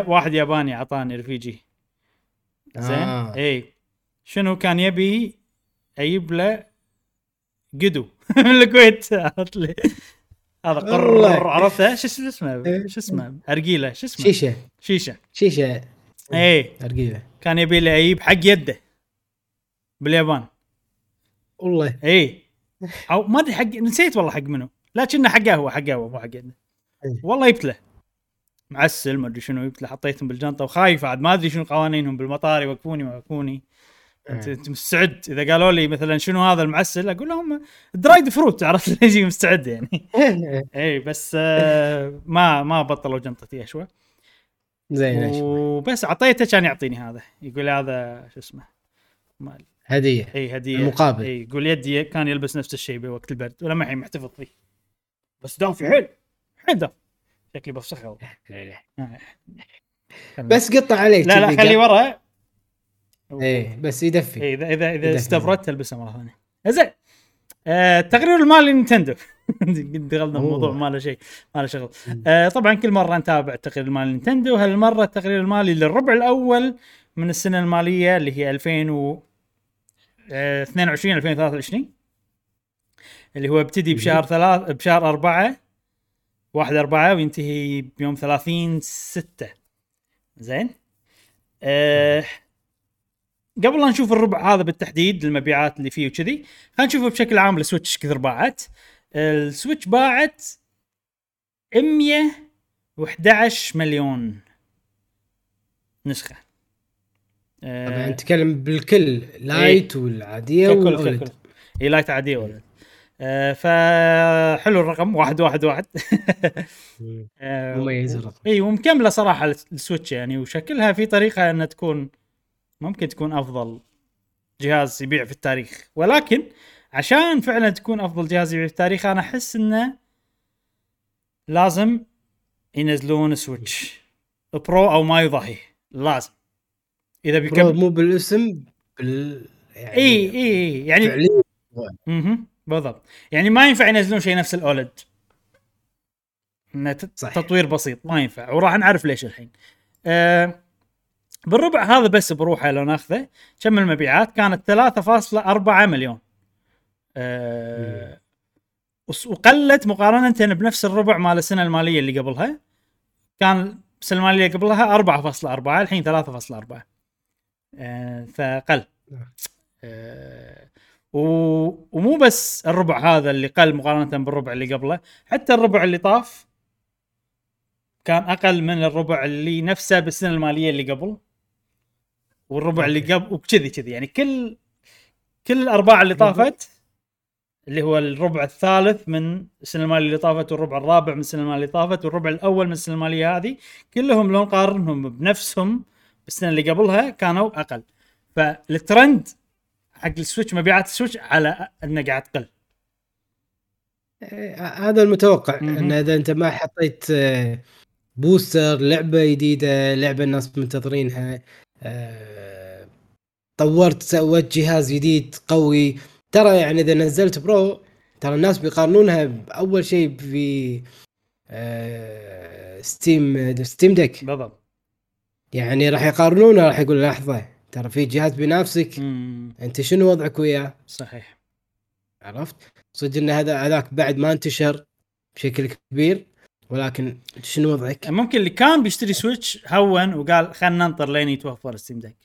واحد ياباني أعطاني رفيجي. زين. آه. إي. شنو كان يبي أجيب له قدو؟ من الكويت. عرفت لي؟ هذا قرر. عرفته؟ شو اسمه اسمه؟ إيه. شو اسمه؟ أرجيلة شو اسمه؟ شيشة. شيشة. شيشة. اي ارقيله كان يبي لي أجيب حق يده. باليابان. والله. اي أو ما أدري حق نسيت والله حق منو. لكنه حقه هو حقه هو مو حق يده. إيه. والله جبت له. معسل ما أدري شنو جبت له. حطيتهم بالجنطة وخايف عاد. ما أدري شنو قوانينهم بالمطار يوقفوني ما يوقفوني. انت إيه. انت مستعد. إذا قالوا لي مثلا شنو هذا المعسل أقول لهم dried fruit عرفت؟ *laughs* يجي مستعد يعني. اي بس آه ما ما بطلوا جنطتي اشوى زين. وبس أعطيته كان يعطيني هذا. يقول هذا شو اسمه؟ ما هدية. إي هدية. المقابل. إي يقول يدي كان يلبس نفس الشيء بوقت البرد ولما الحين محتفظ فيه. بس دافي حيل حيل دافي شكلي بفسخه. والله. *laughs* آه. بس قطع عليك لا لا خليه ورا. إيه بس يدفي. إيه، إذا إذا إذا يدفي. استبردت ألبسه مرة ثانية. زين. آه تقرير المالي نينتندو *laughs* دخلنا. الموضوع ما له شيء ما له شغل. آه طبعا كل مرة نتابع التقرير المالي نينتندو هالمرة التقرير المالي للربع الأول من السنة المالية اللي هي 2022 2023 اللي هو ابتدي بشهر ثلاث بشهر أربعة واحد أربعة وينتهي بيوم 30 ستة. زين؟ آه قبل لا نشوف الربع هذا بالتحديد المبيعات اللي فيه وكذي خلينا نشوف بشكل عام السويتش كثر باعت السويتش باعت 111 مليون نسخة. آه، طبعا نتكلم بالكل Lite والعادية ككل وال OLED. ككل اي Lite عادية ولا آه فحلو الرقم واحد واحد واحد. *laughs* آه، مميز الرقم. اي ومكملة صراحة السويتش يعني وشكلها في طريقة إنها تكون ممكن تكون أفضل جهاز يبيع في التاريخ. ولكن عشان فعلا تكون أفضل جهاز يبيع في التاريخ أنا أحس إنه لازم ينزلون سويتش. Pro أو ما يضاهي لازم. إذا بيكمل مو بالاسم بال يعني اي اي إي. يعني فعليا أها بالضبط. يعني ما ينفع ينزلون شيء نفس ال OLED. إنه. تطوير بسيط. ما ينفع. وراح نعرف ليش الحين. آه بالربع هذا بس بروحه لو ناخذه كم المبيعات؟ كانت 3.4 مليون. وس- وقلت مقارنة بنفس الربع مال السنة المالية اللي قبلها كان السنة المالية قبلها 4.4 الحين 3.4 آه فقل. و- ومو بس الربع هذا اللي قل مقارنة بالربع اللي قبله حتى الربع اللي طاف كان أقل من الربع اللي نفسه بالسنة المالية اللي قبل. والربع اللي. قبل وكذي كذي. يعني كل كل الأرباع اللي طافت اللي هو الربع الثالث من السنة المالية اللي طافت والربع الرابع من السنة المالية اللي طافت والربع الأول من السنة المالية هذه كلهم لو نقارنهم بنفسهم بالسنة اللي قبلها كانوا أقل. فالترند حق السويتش مبيعات السويتش على إنه قاعد تقل. إيه، هذا المتوقع. إن إذا أنت ما حطيت آه، booster لعبة جديدة لعبة الناس منتظرينها آه، طورت سويت جهاز جديد قوي. ترى يعني إذا نزلت Pro ترى الناس بيقارنونها بأول شيء في آه، Steam Steam Deck. بالضبط. يعني راح يقارنونه راح يقول لحظة ترى في جهاز بينافسك. أنت شنو وضعك وياه؟ صحيح. عرفت؟ صدق إن هذا هذاك بعد ما انتشر بشكل كبير ولكن شنو وضعك؟ ممكن اللي كان بيشتري Switch هون وقال خلينا ننطر لين يتوفر Steam Deck.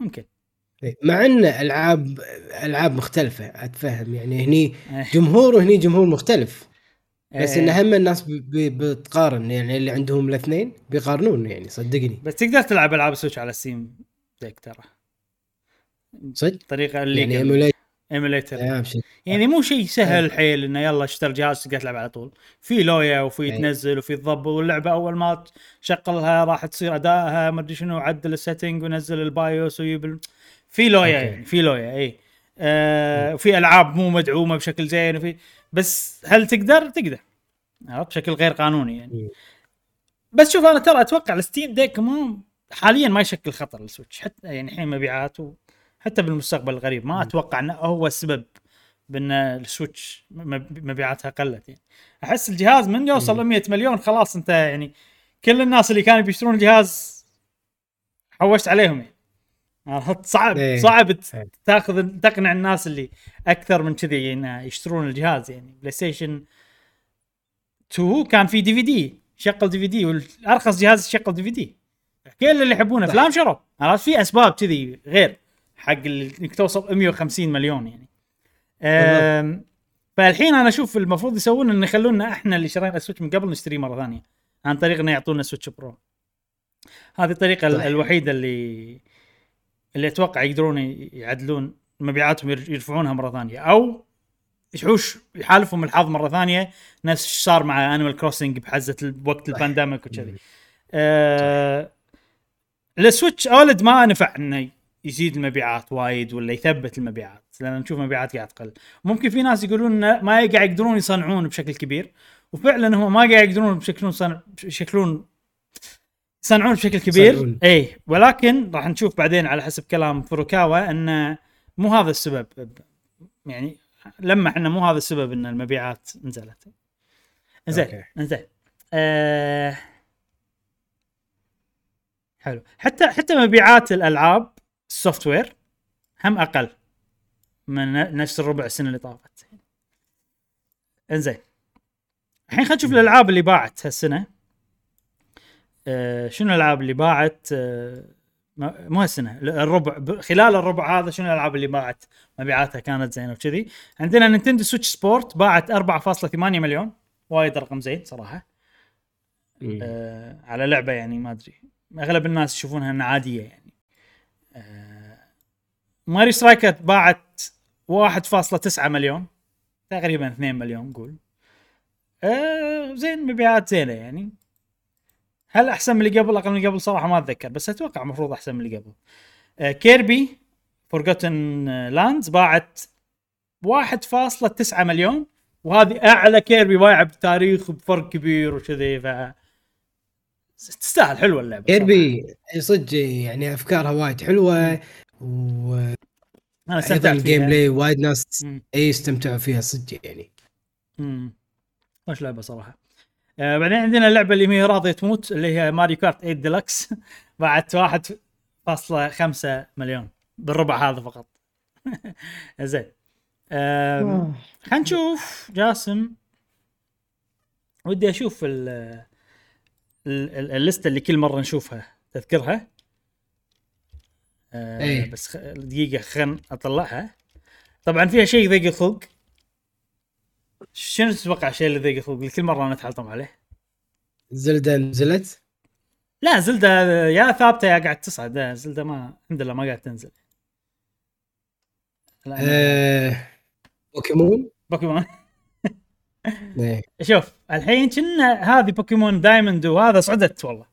ممكن. مع أن العاب ألعاب مختلفة أتفهم. يعني هني إيه. جمهور وهني جمهور مختلف. بس إيه. ان هم الناس بتقارن. يعني اللي عندهم الاثنين بيقارنون يعني صدقني. بس تقدر تلعب ألعاب Switch على Steam Deck ترى. صدق؟ طريقة اللي يعني emulator شيء. يعني مو شيء سهل حيل إنه يلا اشتري جهاز تقدر تلعب على طول. في لويا وفي أي. تنزل وفي تضبط. واللعبة أول ما تشغلها راح تصير ادائها ما أدري شنو عدل ال settings ونزل ال BIOS ويجيب في لويا. يعني في لويا إي. آه وفي ألعاب مو مدعومة بشكل زين وفي بس هل تقدر؟ تقدر. عرفت؟ بشكل غير قانوني يعني. بس شوف أنا ترى أتوقع ال Steam Deck ما حاليا ما يشكل خطر لل Switch حتى يعني الحين مبيعات حتى بالمستقبل القريب ما أتوقع إنه هو السبب بأن ال Switch مب- مبيعاتها قلت يعني. أحس الجهاز من يوصل ل 100 مليون خلاص أنت يعني كل الناس اللي كانوا بيشترون الجهاز حوشت عليهم يعني. عرفت؟ صعب إيه. صعب إيه. تاخذ تقنع الناس اللي أكثر من كذي انه يشترون الجهاز يعني بلاي ستيشن 2 كان في دي في دي شغل دي في دي والأرخص جهاز يشغل دي في دي كل اللي يحبون افلام شروا عرفت في أسباب كذي غير حق اللي- إنك توصل 150 مليون يعني فالحين أنا أشوف المفروض يسوون إنه يخلونا إحنا اللي شرينا ال Switch من قبل نشتريه مرة ثانية عن طريق إنه يعطونا Switch Pro هذه الطريقة ال- صح. الوحيدة اللي اللي أتوقع يقدرون يعدلون مبيعاتهم ير- يرفعونها مرة ثانية. أو يحوش يحالفهم الحظ مرة ثانية نفس إيش صار مع Animal Crossing بحزة وقت ال pandemic وكذي. آه السويتش أولد ما نفع إنه يزيد المبيعات وايد ولا يثبت المبيعات لأن نشوف مبيعات قاعد تقل. ممكن في ناس يقولون ما قاعد يقدرون يصنعون بشكل كبير وفعلا هم ما قاعد يقدرون بشكلون صنع شكلون يصنعون بشكل كبير. اي ولكن راح نشوف بعدين على حسب كلام فروكاوا انه مو هذا السبب. يعني لمح انه مو هذا السبب إن المبيعات نزلت. زين. زين آه حلو. حتى حتى مبيعات الألعاب السوفت وير هم أقل من نفس الربع السنة اللي طافت. إنزين. الحين خلينا نشوف الألعاب اللي باعت هالسنة. آه شنو الألعاب اللي باعت؟ آه مو هالسنه الربع خلال الربع هذا شنو الألعاب اللي باعت؟ مبيعاتها كانت زينة وكذي. عندنا Nintendo Switch Sports باعت 4.8 مليون. وايد رقم زين صراحة. آه على لعبة يعني ما أدري. أغلب الناس يشوفونها إنها عادية يعني. آه Mario Strikers باعت 1.9 مليون. تقريبا 2 مليون قول. آه زين مبيعات زينة يعني. هل أحسن من اللي قبل؟ أقل من اللي قبل صراحة ما أتذكر بس أتوقع المفروض أحسن من اللي قبل. Kirby Forgotten Land باعت 1.9 مليون وهذه أعلى Kirby بايعة بالتاريخ بفرق كبير وكذي ف تستاهل حلوة اللعبة. Kirby صدق يعني أفكارها وايد حلوة و أنا أيضا استمتعت ال game فيها. play وايد ناس. إي يستمتعوا فيها صدق يعني. امم خوش لعبة صراحة. آه بعدين عندنا اللعبة اللي هي راضية تموت اللي هي Mario Kart 8 ديلكس. *laughs* بعد 1.5 مليون. بالربع هذا فقط. *laughs* زين. خلينا نشوف. جاسم. ودي أشوف ال ال- ال- الليستة اللي كل مرة نشوفها. تذكرها؟ آه إيه. بس. دقيقة خلنا أطلعها. طبعا فيها شيء يضيق الخلق. شنو تتوقع الشيء اللي الخلق اللي كل مرة نتحلطم عليه. زلدة نزلت؟ لا Zelda يا ثابتة يا قاعد تصعد. Zelda ما الحمد لله ما قاعد تنزل. آه... Pokémon؟ Pokémon. إيه. *laughs* شوف الحين كنا هذه Pokémon Diamond وهذا صعدت والله.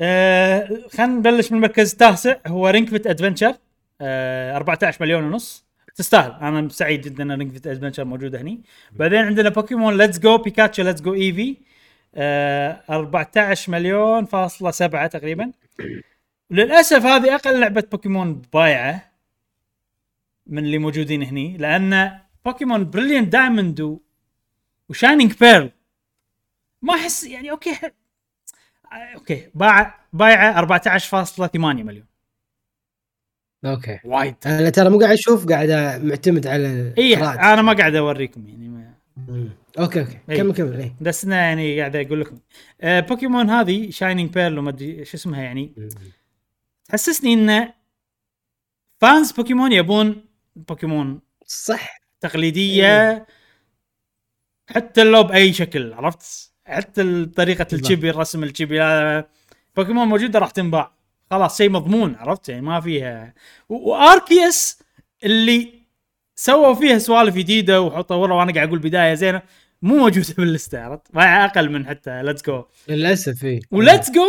آه خلينا نبلش من المركز التاسع هو Ring Fit Adventure آه 14 مليون ونص. تستاهل. أنا سعيد جدا إن Ring Fit Adventure موجودة هني. بعدين عندنا Pokémon Let's Go Pikachu Let's Go Eevee آه 14 مليون فاصلة سبعة تقريبا. للأسف هذه أقل لعبة بوكيمون بايعة من اللي موجودين هني لأن Pokémon Brilliant Diamond. و Shining Pearl ما احس يعني okay okay باع بايعة 14.8 مليون. okay. وايد. أنا ترى مو قاعد أشوف قاعد معتمد على اي. أنا ما قاعد أوريكم يعني ما... مم. okay okay. إي. كمل كمل. اي بس أنا يعني قاعد أقول لكم. آه بوكيمون هذه Shining Pearl وما أدري شو اسمها يعني تحسسني إن fans Pokémon يبون بوكيمون صح. تقليدية حتى لو باي شكل عرفت؟ حتى طريقة. ال chibi الرسم ال chibi هذا بوكيمون موجوده راح تنباع. خلاص شيء مضمون عرفت؟ يعني ما فيها. و- و Arceus اللي سووا فيها سوالف جديدة وطوروا وأنا قاعد أقول بداية زينة مو موجودة *laughs* باللستة عرفت؟ بايع أقل من حتى Let's Go للأسف إي. و Let's Go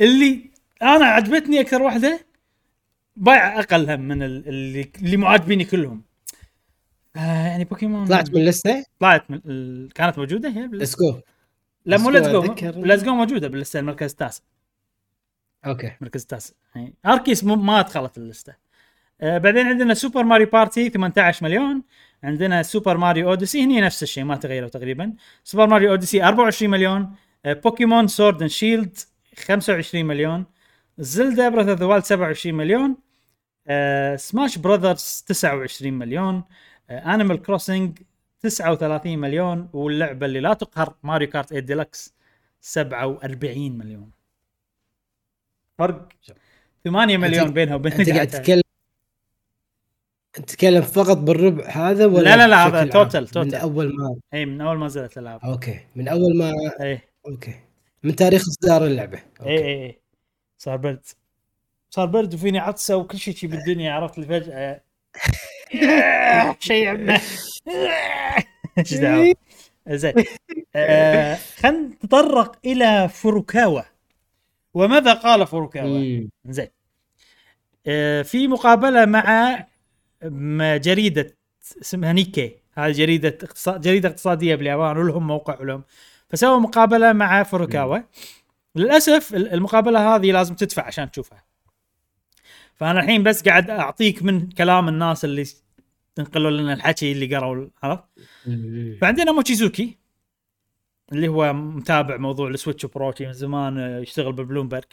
اللي أنا عجبتني أكثر واحدة بايع أقل هم من ال- اللي اللي مو عاجبيني كلهم. آه يعني بوكيمون طلعت من اللستة؟ طلعت من ال... كانت موجودة هي. Let's Go لا مو Let's Go. Let's Go موجودة باللستة المركز التاسع. okay. المركز التاسع. يعني Arceus ما دخلت اللسته آه بعدين عندنا Super Mario Party 18 مليون. عندنا Super Mario Odyssey هني نفس الشيء ما تغيروا تقريبا. Super Mario Odyssey 24 مليون. آه Pokémon Sword and Shield 25 مليون. Zelda Breath of the Wild 27 مليون. آه Smash Brothers 29 مليون. آه Animal Crossing 39 مليون. واللعبة اللي لا تقهر Mario Kart 8 ديلكس 47 مليون. فرق 8 مليون بينها وبين أنت *laughs* قاعد تتكلم تتكلم فقط بالربع هذا ولا لا، لا، لا، هذا عام؟ total- من total. أول ما اي من أول ما نزلت الألعاب. okay من أول ما اي okay. من تاريخ إصدار اللعبة. اي اي اي صار برد. صار برد وفيني عطسة وكل شيء شي بالدنيا عرفت لي فجاه *laughs* شيء عمه. *laughs* إيش دعوة؟ زين. آه، خلينا نتطرق إلى فوروكاوا وماذا قال فوروكاوا مم. زين. آه، في مقابلة مع جريدة اسمها نيكي. هذه جريدة اقتصاد جريدة اقتصادية باليابان ولهم موقع ولهم. فسووا مقابلة مع فوروكاوا للأسف ال- المقابلة هذه لازم تدفع عشان تشوفها. فأنا الحين بس قاعد أعطيك من كلام الناس اللي تنقلوا لنا الحكي اللي قروا عرفت. فعندنا موتشيزوكي. اللي هو متابع موضوع السويتش برو من زمان يشتغل ببلومبرج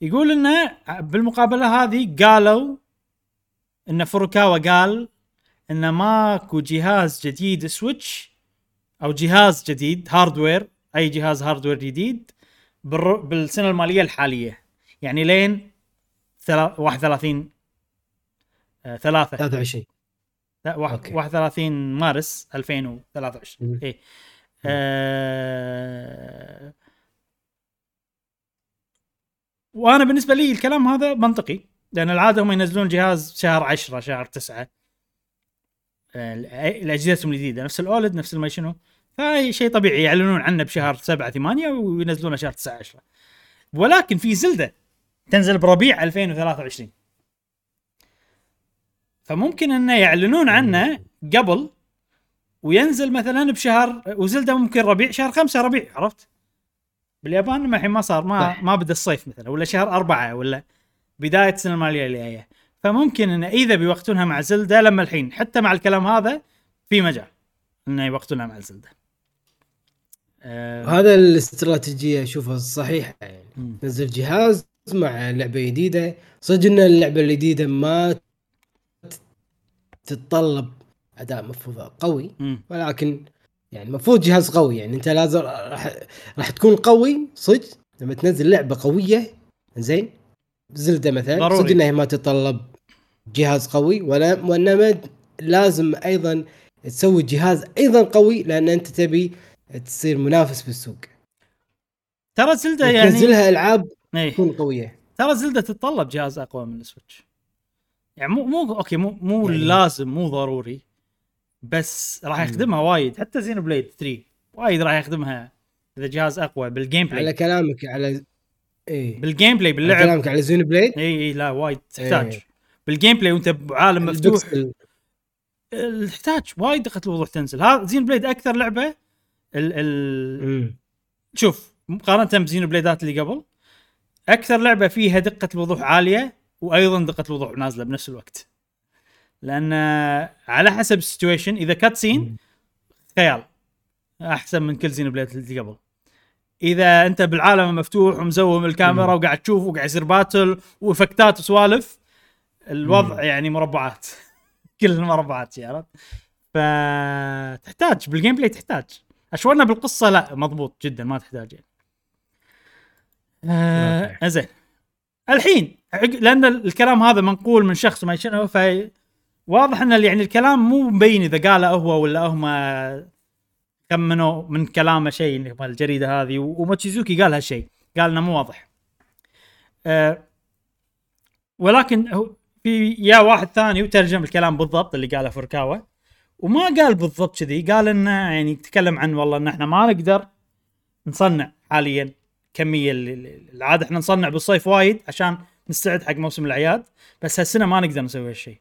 يقول إنه بالمقابلة هذه قالوا إن فوروكاوا قال إن ماكو جهاز جديد سويتش أو جهاز جديد hardware أي جهاز hardware جديد بالسنة المالية الحالية. يعني لين ثلا- 31 آه، ثلاثة. 23 لا واحد- أوكي. 31 مارس 2023 مم. اي آه... وأنا بالنسبة لي الكلام هذا منطقي لأن العادة هم ينزلون جهاز شهر 10 شهر 9 آه، الأجهزتهم الجديدة نفس الأولد نفس ما شنو. فهي شيء طبيعي يعلنون عنه بشهر 7 8 وينزلونه شهر 9 10 ولكن في زلدة تنزل بربيع 2023 فممكن أنه يعلنون عنه قبل وينزل مثلا بشهر وزلدة ممكن ربيع شهر خمسة ربيع عرفت؟ باليابان ما الحين ما صار ما صح. ما بدا الصيف مثلا ولا شهر أربعة ولا بداية السنة المالية اللي جاية فممكن انه إذا بيوقتونها مع زلدة لما الحين حتى مع الكلام هذا في مجال انه يوقتونها مع زلدة. آه هذا الاستراتيجية اشوفها صحيحة يعني. نزل جهاز مع لعبة جديدة صدق إن اللعبة الجديدة ما تتطلب أداء مفروض قوي. ولكن يعني المفروض جهاز قوي يعني أنت لازم راح راح تكون قوي صدق لما تنزل لعبة قوية زين؟ زلدة مثلا. صدق إنها ما تتطلب جهاز قوي ولا وإنما لازم أيضا تسوي جهاز أيضا قوي لأن أنت تبي تصير منافس بالسوق. ترى زلدة يعني تنزلها ألعاب إيه. تكون قوية. ترى زلدة تتطلب جهاز أقوى من السويتش. يعني مو مو أوكي مو مو يعني لازم مو ضروري. بس راح. يخدمها وايد حتى زين بليد 3 وايد راح يخدمها إذا جهاز أقوى بالجيم على بلاي كلامك على إيه. بالجيم بلاي على باللعب. كلامك على زين بليد؟ اي اي لا وايد تحتاج إيه. بالجيم بلاي وأنت بعالم مفتوح. تحتاج وايد دقة الوضوح تنزل. هذا زين بليد أكثر لعبة ال ال مم. شوف مقارنة بزين بليدات اللي قبل أكثر لعبة فيها دقة الوضوح عالية وأيضا دقة الوضوح نازلة بنفس الوقت. لأن على حسب السيتويشن إذا كاتسين مم. خيال أحسن من كل زين بليد اللي قبل إذا أنت بالعالم المفتوح ومزوم الكاميرا. وقاعد تشوف وقاعد يصير باتل وإفكتات وسوالف الوضع مم. يعني مربعات *laughs* كل المربعات عرفت فتحتاج بالجيم بلاي تحتاج أشورنا بالقصة لا مضبوط جدا ما تحتاج يعني. آه زين الحين لأن الكلام هذا منقول من شخص ما ف واضح إن يعني الكلام مو مبين إذا قاله هو ولا هم كمنوا من كلامه شيء الجريدة هذه. وماتشيزوكي قال هالشيء. قال إنه مو واضح. أه ولكن في يا واحد ثاني وترجم الكلام بالضبط اللي قاله فوركاوا. وما قال بالضبط كذي. قال إنه يعني تكلم عن والله إن إحنا ما نقدر نصنع حاليا كمية العادة. إحنا نصنع بالصيف وايد عشان نستعد حق موسم الأعياد. بس هالسنة ما نقدر نسوي هالشيء.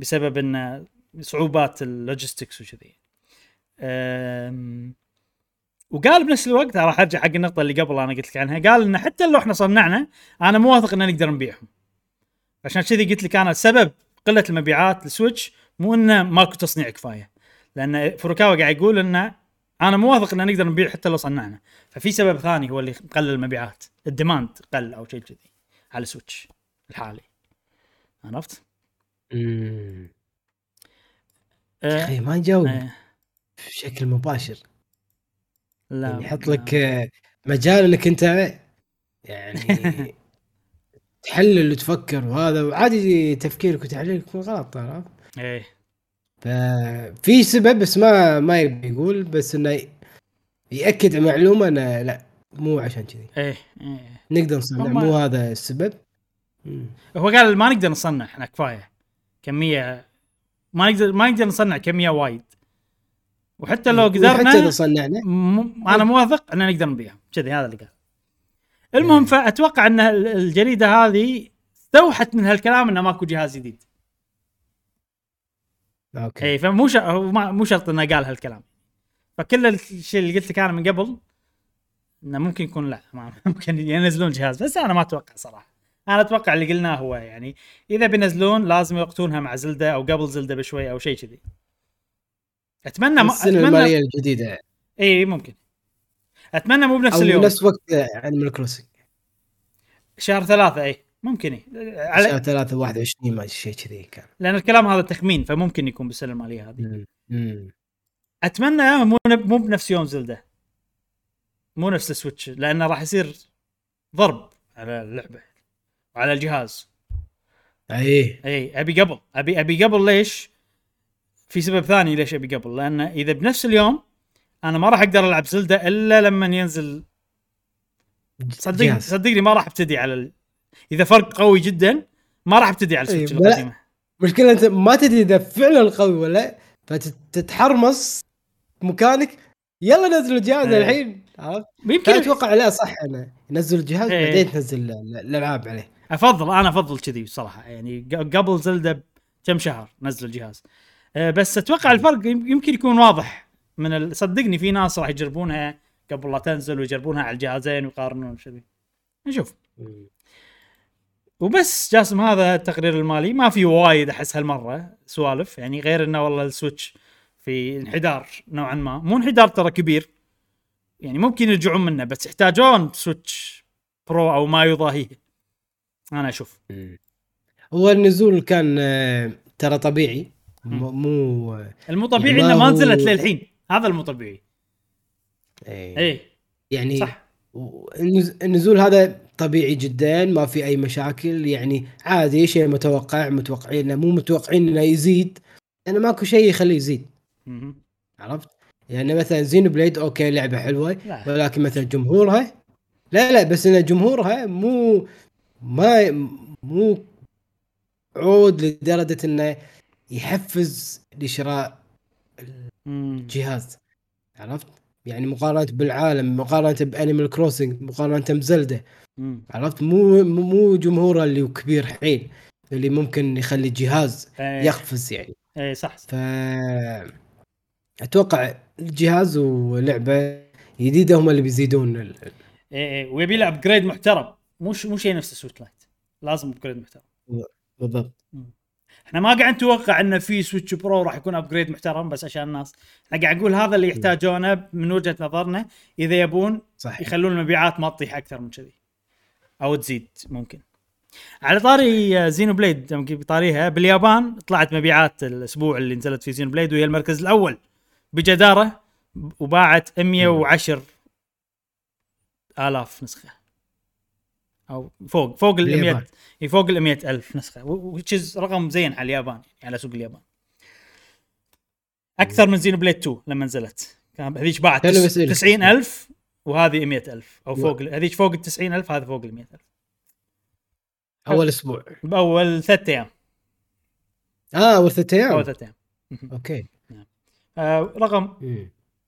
بسبب إن صعوبات ال logistics وكذي. وقال بنفس الوقت راح أرجع حق النقطة اللي قبل أنا قلت لك عنها قال إن حتى لو إحنا صنعنا أنا مو واثق ان نقدر نبيعهم. عشان كذي قلت لك أنا سبب قلة المبيعات للسويتش مو إنه ماكو تصنيع كفاية. لأن فوروكاوا قاعد يقول انه أنا مو واثق ان نقدر نبيع حتى لو صنعنا. ففي سبب ثاني هو اللي قلل المبيعات. ال demand قل أو شيء كذي على السويتش الحالي. عرفت؟ أه أخي ما يجاوب أه. بشكل مباشر. لا يعني يحط لك آه، مجال انك انت يعني *laughs* تحلل وتفكر وهذا وعادي تفكيرك وتحليلك يكون غلط عرفت؟ إيه. ففي سبب بس ما ما يبي يقول بس إنه يأكد على معلومة إنه لا مو عشان كذي. إيه إيه. نقدر نصنع هم- مو هذا السبب. هو قال ما نقدر نصنع إحنا كفاية. كمية ما نقدر ما نقدر نصنع كمية وايد. وحتى لو وحتى إذا قدرنا صنعنا. م... أنا موافق إن نقدر نبيعهم كذي هذا اللي قال. المهم فأتوقع إن ال- الجريدة هذه استوحت من هالكلام انه ماكو جهاز جديد. أوكي. اي فمو ش... مو شرط إنه قال هالكلام. فكل الشيء اللي قلت لك أنا من قبل إنه ممكن يكون لا ما *laughs* ممكن ينزلون جهاز بس أنا ما أتوقع صراحة. أنا أتوقع اللي قلناه هو يعني إذا بينزلون لازم يوقتونها مع زلدة أو قبل زلدة بشوي أو شيء كذي. أتمنى ما السنة المالية الجديدة. إي ممكن. أتمنى مو بنفس اليوم. نفس وقت انيمال كروسنج شهر ثلاثة إي ممكن إي. شهر على 3 21 ما شيء كذي كان. لأن الكلام هذا تخمين فممكن يكون بالسنة المالية هذه. مم. مم. أتمنى مو مو بنفس يوم زلدة. مو نفس السويتش لأنه راح يصير ضرب على اللعبة. وعلى الجهاز أي أي أبي قبل أبي أبي قبل ليش؟ في سبب ثاني ليش أبي قبل لأن إذا بنفس اليوم أنا ما راح أقدر ألعب زلدة إلا لما ينزل صدقني. صدقني ما راح أبتدي على ال... إذا فرق قوي جدا ما راح أبتدي على السويتش لا. القديمة مشكلة أنت ما تدري إذا فعلا قوي ولا فتتحرمص مكانك يلا نزلوا الجهاز. الحين عرفت؟ يمكن أتوقع لا صح أنا نزل الجهاز. بعدين تنزل ال- ال- الألعاب عليه افضل أنا افضل كذي صراحة يعني قبل زلدة كم شهر نزل الجهاز. أه، بس أتوقع الفرق يم- يمكن يكون واضح من ال... صدقني في ناس راح يجربونها قبل لا تنزل ويجربونها على الجهازين ويقارنون كذي نشوف. وبس جاسم هذا التقرير المالي. ما في وايد أحس هالمرة سوالف. يعني غير إنه والله السويتش في انحدار نوعا ما. مو انحدار ترى كبير. يعني ممكن يرجعون منه بس يحتاجون سويتش برو أو ما يضاهيه. أنا أشوف. هو النزول كان آه، ترى طبيعي. مو المو طبيعي يعني ما إنه ما نزلت للحين. هذا المو طبيعي. إيه. إيه. يعني صح. النز- النزول هذا طبيعي جدا ما في أي مشاكل. يعني عادي شيء متوقع متوقعين مو متوقعين إنه يزيد لأنه ماكو شيء يخليه يزيد. عرفت؟ يعني مثلا زينو بليد أوكي لعبة حلوة. لا. ولكن مثلا جمهورها لا لا بس إن جمهورها مو ما مو عود لدرجة إنه يحفز لشراء. الجهاز عرفت؟ يعني مقارنة بالعالم مقارنة بأنيمال كروسنج مقارنة بزلدة مم. عرفت مو مو- جمهوره اللي كبير حيل اللي ممكن يخلي الجهاز إيه يقفز يعني إيه صح صح. ف أتوقع الجهاز ولعبة جديدة هم اللي بيزيدون ال- إيه إيه ويبي له upgrade محترم مو ش- مو شيء نفس السويتش لايت. لازم upgrade محترم. بالضبط. إحنا ما قاعد نتوقع إنه في سويتش برو راح يكون upgrade محترم بس عشان الناس. إحنا قاعد نقول هذا اللي يحتاجونه من وجهة نظرنا. إذا يبون صح يخلون المبيعات ما تطيح أكثر من كذي. أو تزيد ممكن. على طاري زينو بليد يمكن بطاريها باليابان طلعت مبيعات الأسبوع اللي نزلت فيه زينو بليد وهي المركز الأول بجدارة وباعت 110 آلاف نسخة. أو فوق فوق ال 100 باليابان. إي فوق ال 100 ألف نسخة. وتشيز رقم زين على اليابان يعني على سوق اليابان. أكثر من زينو بليد 2 لما نزلت. كان هذيك باعت كانوا بيسألك. 90 ألف وهذه 100 ألف. أو و- فوق هذيك فوق ال 90 ألف هذا فوق ال 100 ألف. أول أسبوع. بأول ثلاث أيام. آه أول ثلاث أول أيام ثلاث أيام. أوكي. آه رقم.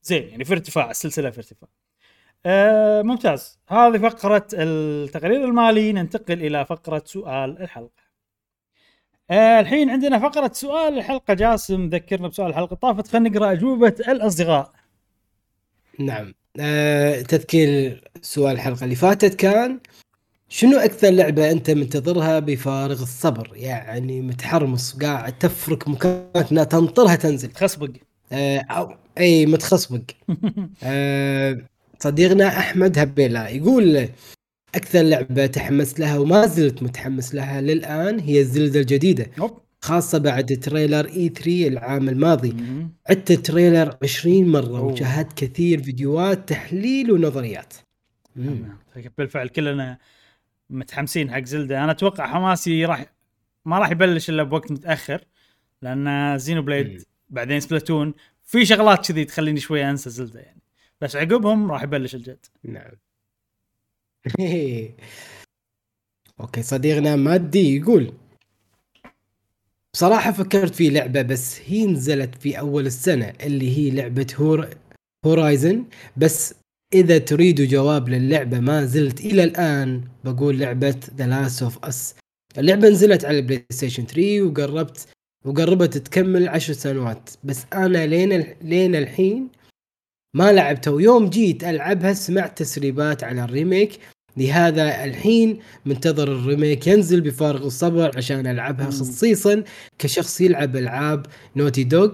زين يعني في ارتفاع السلسلة في ارتفاع. آه ممتاز. هذه فقرة التقرير المالي. ننتقل إلى فقرة سؤال الحلقة. آه الحين عندنا فقرة سؤال الحلقة. جاسم ذكرنا بسؤال الحلقة. طافت خلينا نقرأ أجوبة الأصدقاء. نعم. آه تذكير سؤال الحلقة اللي فاتت كان شنو أكثر لعبة أنت منتظرها بفارغ الصبر؟ يعني متحرمص قاعد تفرك مكانك تنطرها تنزل. تخصبق آه أو إي متخصبق *laughs* آه صديقنا أحمد هبيلا يقول أكثر لعبة تحمست لها وما زلت متحمس لها للآن هي ال Zelda الجديدة. خاصة بعد trailer E3 العام الماضي. عدت ال trailer 20 مرة. وشاهدت كثير فيديوهات تحليل ونظريات مم. بالفعل كلنا متحمسين حق Zelda أنا أتوقع حماسي راح ما راح يبلش إلا بوقت متأخر لأن Xeno. Blade بعدين Splatoon في شغلات كذي تخليني شوية أنسى Zelda يعني بس عقبهم راح يبلش الجد. نعم. *laughs* okay صديقنا مادي يقول بصراحة فكرت في لعبة بس هي نزلت في أول السنة اللي هي لعبة Hor Horizon بس إذا تريدوا جواب للعبة ما زلت إلى الآن بقول لعبة The Last of Us اللعبة نزلت على ال PlayStation 3 وقربت وقربت تكمل عشر سنوات. بس أنا لين لين الحين ما لعبتها ويوم جيت ألعبها سمعت تسريبات على ال remake لهذا الحين منتظر ال remake ينزل بفارغ الصبر عشان ألعبها مم. خصيصا كشخص يلعب ألعاب Naughty Dog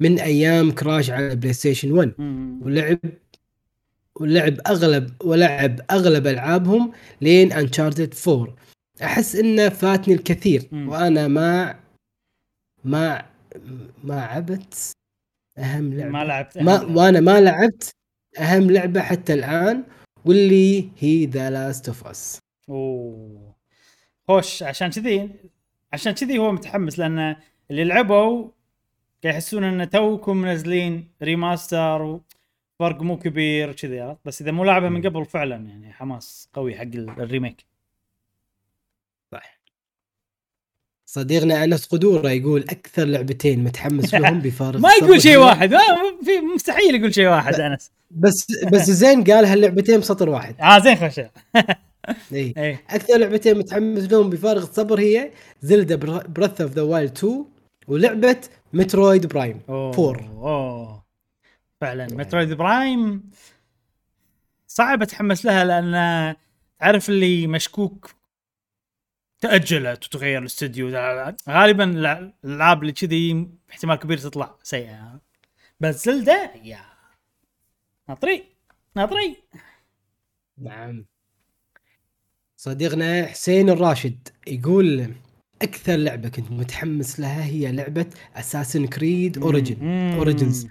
من أيام Crash على ال PlayStation 1 مم. ولعب ولعب اغلب ولعب أغلب ألعابهم لين Uncharted 4 أحس إنه فاتني الكثير. وأنا ما ما ما عبت أهم لعبه ما لعبت ما أهم. وأنا ما لعبت أهم لعبة حتى الآن واللي هي The Last of Us أوه. خوش عشان كذي عشان كذي هو متحمس لأن اللي لعبوا قاعد يحسون إن توكم منزلين remaster وفرق مو كبير كذي؟ بس إذا مو لعبة من قبل فعلا يعني حماس قوي حق ال- ال remake صح صديقنا أنس قدورة يقول أكثر لعبتين متحمس لهم *laughs* بفارغ ما يقول شيء واحد. ما في مستحيل يقول شيء واحد أنس. بس *laughs* بس زين قال هاللعبتين بسطر واحد. آه زين خوش *laughs* اي إيه. أكثر لعبتين متحمس لهم بفارغ الصبر هي Zelda Breath of the Wild 2 ولعبة Metroid Prime أوه 4 أوه. فعلا Metroid Prime صعب أتحمس لها لأن تعرف اللي مشكوك تأجلت وتغير الاستوديو غالبا الع- الألعاب اللي كذي احتمال كبير تطلع سيئة. بس Zelda يا ناطري ناطري. نعم. صديقنا حسين الراشد يقول أكثر لعبة كنت متحمس لها هي لعبة Assassin's Creed Origin. Origins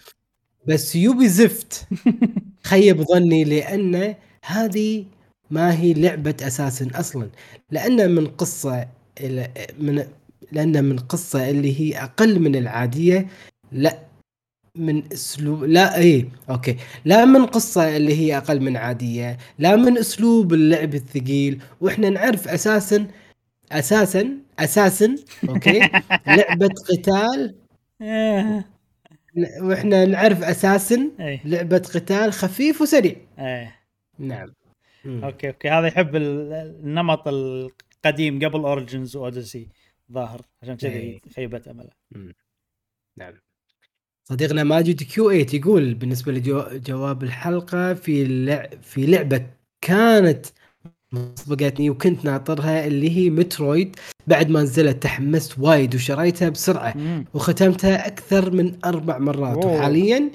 بس يوبي زفت *laughs* خيب ظني لأن هذه ما هي لعبة Assassin's أصلا. لأن من إلى- من لأن من قصة اللي هي أقل من العادية لا من أسلوب لا اي okay. لا من قصة اللي هي أقل من عادية لا من أسلوب اللعب الثقيل. وإحنا نعرف أساسا أساسا أساسا okay *laughs* لعبة قتال. *laughs* وإحنا نعرف أساسا إيه. لعبة قتال خفيف وسريع. إيه. نعم. okay okay هذا يحب ال- النمط القديم قبل Origins و Odyssey ظاهر عشان كذي إيه. خيبت أمله نعم صديقنا ماجد كيو 8 يقول بالنسبة لجواب الحلقة في لع... في لعبة كانت سبقتني وكنت ناطرها اللي هي مترويد بعد ما نزلت تحمست وايد وشريتها بسرعة مم. وختمتها أكثر من أربع مرات أوه. وحاليا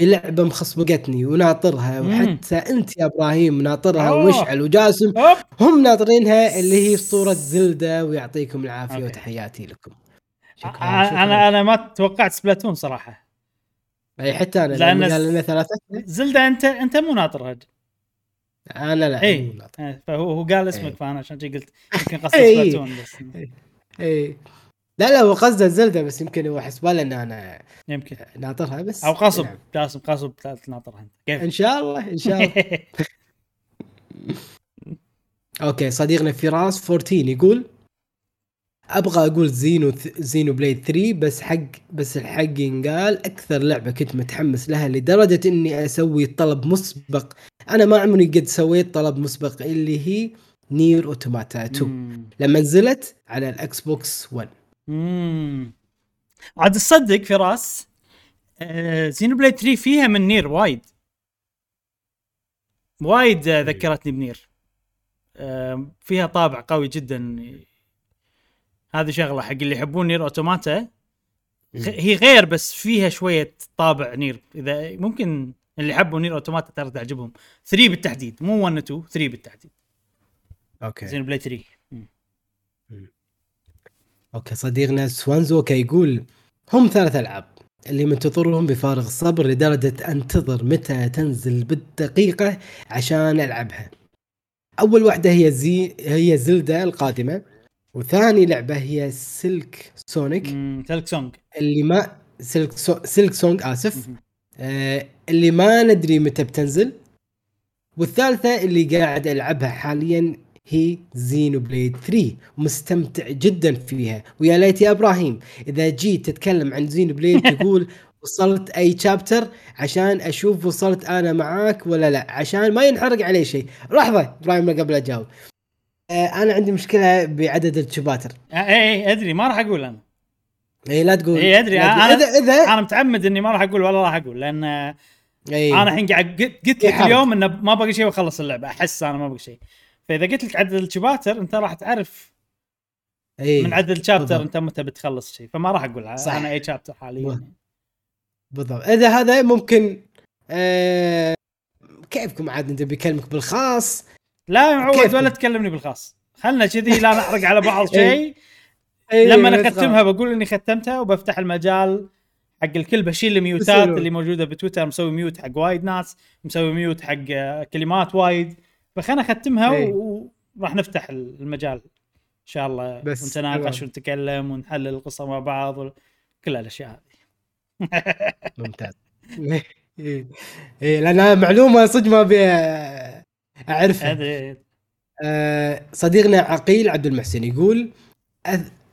لعبة مخصبقتني وناطرها. وحتى أنت يا إبراهيم ناطرها. ومشعل وجاسم. هم ناطرينها اللي هي اسطوره Zelda ويعطيكم العافية okay. وتحياتي لكم شكرا أنا أنا أنا ما توقعت Splatoon صراحة أي حتى أنا لأن لنا ثلاثة Zelda أنت أنت مو ناطرها أنا لا اي. إيه، فهو هو قال اسمك إيه. فأنا عشان قلت *laughs* يمكن قصد إيه. Splatoon بس اي لا لا هو قصده Zelda بس يمكن هو حسباله ان أنا يمكن ناطرها بس أو قصب نعم. جاسم قصب تناطرها أنت كيف؟ إن شاء الله إن شاء الله *laughs* okay صديقنا فراس 14 يقول أبغى أقول Xeno Xenoblade 3 بس حق بس الحق ينقال أكثر لعبة كنت متحمس لها لدرجة إني أسوي طلب مسبق أنا ما عمري قد سويت طلب مسبق اللي هي Nier Automata 2 مم. لما نزلت على ال Xbox 1 مم. عاد تصدق فراس آه Xenoblade 3 فيها من Nier وايد. وايد آه، ذكرتني ب Nier. آه فيها طابع قوي جدا. هذه شغلة حق اللي يحبون Nier Automata. غ- هي غير بس فيها شوية طابع Nier. إذا ممكن اللي يحبوا Nier Automata ترى تعجبهم. 3 بالتحديد مو 1 و 2 3 بالتحديد. okay. Xenoblade 3 مم. okay صديقنا سوانزوكا يقول هم ثلاث ألعاب اللي منتظرهم بفارغ الصبر لدرجة أنتظر متى تنزل بالدقيقة عشان ألعبها. أول واحدة هي زي هي Zelda القادمة وثاني لعبة هي Silk Sonic Silksong اللي ما Silk So... Silksong آسف مم. آه اللي ما ندري متى بتنزل والثالثة اللي قاعد ألعبها حاليا هي Xenoblade 3 مستمتع جدا فيها. ويا ليت يا إبراهيم إذا جيت تتكلم عن Xenoblade *laughs* تقول وصلت أي chapter عشان أشوف وصلت أنا معاك ولا لا. عشان ما ينحرق علي شيء. لحظة إبراهيم قبل اجاوب آه أنا عندي مشكلة بعدد الشباتر. آه، اي اي أدري ما راح أقول أنا. اي لا تقول. اي أدري. أنا اذا اذا أنا متعمد إني ما راح أقول ولا راح أقول لأن إي. أنا الحين قاعد قلت لك حرج. اليوم إنه ما باقي شيء واخلص اللعبة. أحس أنا ما باقي شيء. فإذا قلت لك عدد الشباتر أنت راح تعرف إي. من عدد الشابتر. أنت متى بتخلص شيء فما راح أقول صح. أنا أي شابتر حاليا بالضبط. إذا هذا ممكن آه كيفكم عاد أنت بيكلمك بالخاص لا يا معود؟ ولا تكلمني بالخاص خلنا كذي لا نحرق على بعض *laughs* إيه. شيء أي لما أنا اختمها بقول إني ختمتها وبفتح المجال حق الكل بشيل الميوتات. اللي موجودة بتويتر مسوي ميوت حق وايد ناس مسوي mute حق آه، كلمات وايد فخلنا اختمها إيه. و... راح نفتح المجال إن شاء الله بس ونتناقش. ونتكلم ونحلل القصة مع بعض و- كل الأشياء هذه *laughs* ممتاز. *laughs* إيه لانها معلومة صدق ما أبي أعرفها آه، صديقنا عقيل عبد المحسن يقول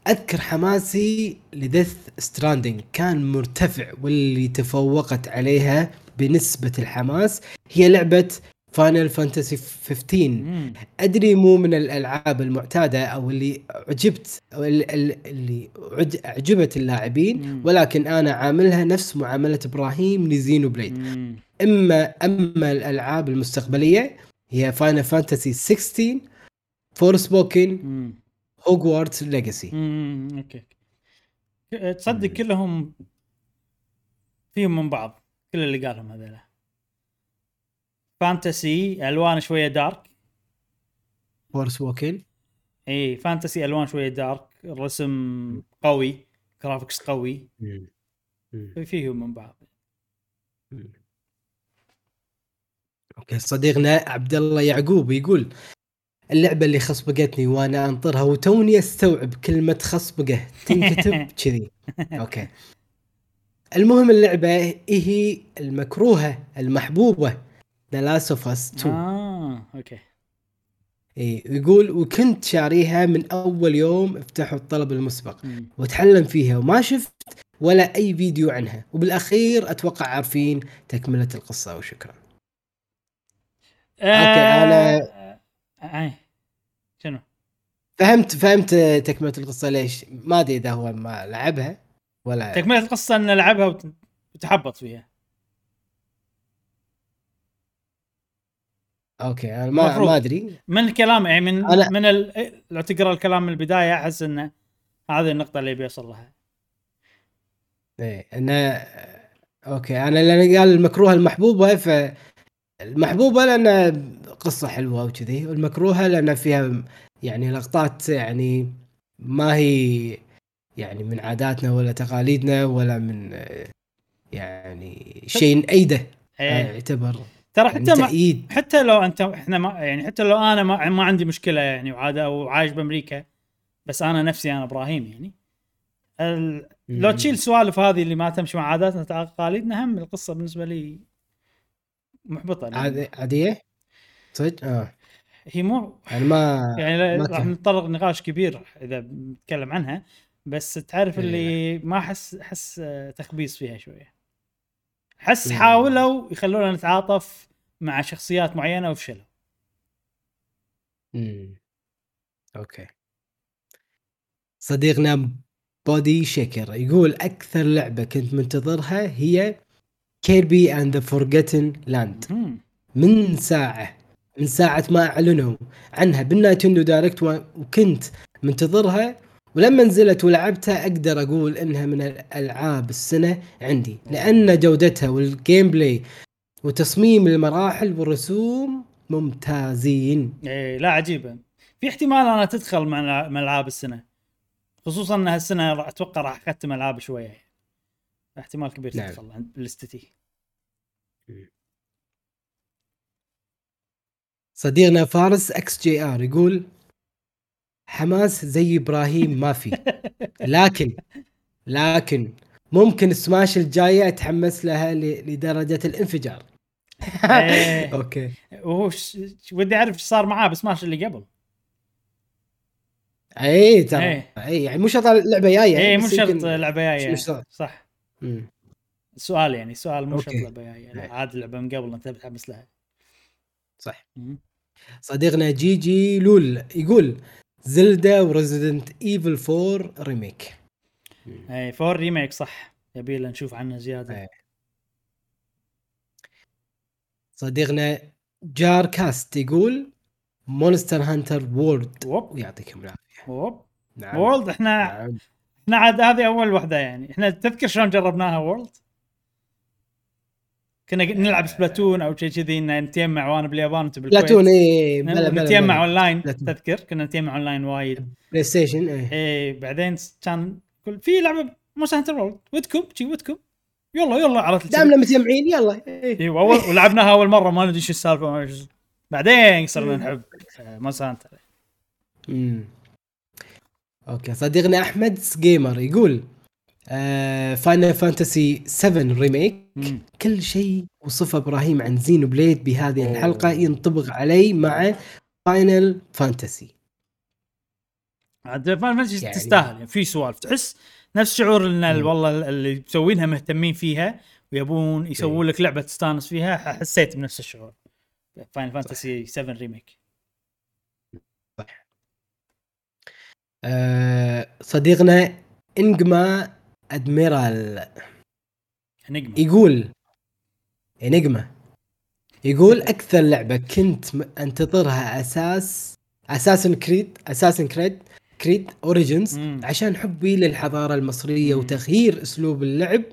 أذكر حماسي ل Death Stranding كان مرتفع واللي تفوقت عليها بنسبة الحماس هي لعبة Final Fantasy 15 مم. أدري مو من الألعاب المعتادة أو اللي عجبت ال- اللي عج- اعجبت اللاعبين مم. ولكن أنا عاملها نفس معاملة إبراهيم ل Xenoblade مم. إما أما الألعاب المستقبلية هي Final Fantasy 16 Forspoken. Hogwarts Legacy. okay تصدق. كلهم فيهم من بعض كل اللي قالهم هذول fantasy ألوان شوية dark. Forspoken إي fantasy ألوان شوية dark الرسم قوي graphics قوي. فيهم من بعض. okay صديقنا عبد الله يعقوب يقول اللعبة اللي خصبقتني وأنا أنطرها وتوني أستوعب كلمة خصبقة تنكتب *laughs* كذي. okay. المهم اللعبة هي المكروهة المحبوبة. The Last of Us 2 آه okay إيه يقول وكنت شاريها من أول يوم افتحوا الطلب المسبق مم. واتعلم فيها وما شفت ولا أي فيديو عنها وبالأخير أتوقع عارفين تكملة القصة وشكرا أنا- آه، آه. شنو؟ فهمت فهمت تكملة القصة ليش ما أدري إذا هو ما لعبها ولا تكملة القصة إن نلعبها وت- وتحبط فيها okay أنا ما مفروض. ما أدري من الكلام يعني من أنا- من ال... لو تقرأ الكلام من البداية أحس انه هذه النقطة اللي بيوصل لها إيه انه okay أنا لأن قال المكروهه المحبوبة ف المحبوبة لأن قصة حلوة وكذي والمكروهة لأن فيها يعني لقطات يعني ما هي يعني من عاداتنا ولا تقاليدنا ولا من يعني شيء نأيده إيه. يعتبر ترى يعني حتى ما تأييد حتى لو انت إحنا ما يعني حتى لو أنا ما, ما عندي مشكلة يعني وعاده وعايش بأمريكا بس أنا نفسي أنا إبراهيم يعني ال... لو. تشيل سوالف هذه اللي ما تمشي مع عاداتنا وتقاليدنا هم القصة بالنسبة لي محبطة عاد- عادية صدق آه هي مو يعني ما يعني راح. نتطرق نقاش كبير إذا بنتكلم عنها بس تعرف إيه. اللي ما احس أحس تخبيص فيها شوية احس مم. حاولوا يخلونا نتعاطف مع شخصيات معينة وفشلوا مم. أوكي صديقنا بودي شيكر يقول أكثر لعبة كنت منتظرها هي Kirby and the Forgotten Land. من ساعة من ساعة ما اعلنوا عنها بال Nintendo Direct وكنت منتظرها ولما نزلت ولعبتها أقدر أقول إنها من الألعاب السنة عندي لأن جودتها وال gameplay وتصميم المراحل والرسوم ممتازين إيه لا عجيبة في احتمال أنا تدخل مع ألعاب السنة خصوصا ان هالسنه راح- أتوقع راح أختم ألعاب شوية. احتمال كبير نعم. تدخل عند list ي صديقنا فارس XGR يقول حماس زي إبراهيم ما في لكن لكن ممكن سماش الجاية أتحمس لها لدرجة الانفجار إيه. okay *laughs* وهو ودي أعرف إيش صار معاه بسماش اللي قبل اي ترى إيه. اي يعني مو شرط اللعبة جاية اي مو شرط لعبة جاية. صح مم. السؤال يعني سؤال مو شرط. لعبة جاية إيه. عاد لعبة من قبل أنت متحمس لها صح مم. صديقنا GG LOL يقول Zelda و Resident Evil 4 remake. اي four remake صح. يبي لنا نشوف عنه زيادة. إيه. صديقنا Jar Cast يقول Monster Hunter World. ويعطيكم العافية. نعم. World إحنا نعم. إحنا عاد هذه أول وحدة يعني. إحنا تذكر شلون جربناها World كنا نلعب Splatoon أو شيء كذي إن نتجمع وأنا باليابان وأنت بالكويت. Splatoon اي نتجمع. online Splatoon. تذكر؟ كنا نتجمع أونلاين وايد. PlayStation اي إيه بعدين كان كل في لعبة Monster Hunter World ودكم شي ودكم. يلا يلا عرفت دامنا متجمعين يلا. إيه. أيوه اول ولعبناها أول مرة ما ندري شو السالفة ما ندري شو- بعدين صرنا نحب Monster Hunter امم okay صديقنا أحمد Gamer يقول Final Fantasy 7 Remake مم. كل شيء وصفة إبراهيم عن Xenoblade بهذه الحلقة ينطبق علي مع فاينل فانتسي عاد Final Fantasy يعني- تستاهل. يعني في سوالف. تحس نفس شعور ان. والله اللي مسوينها مهتمين فيها ويبون يسوون لك لعبة تستانس فيها حسيت بنفس الشعور. Final Fantasy 7 Remake آه، صديقنا إنجما ادميرال نجمة يقول انجما يقول أكثر لعبة كنت أنتظرها أساس Assassin's Creed Assassin's Creed Creed Origins. عشان حبي للحضارة المصرية مم. وتغيير أسلوب اللعب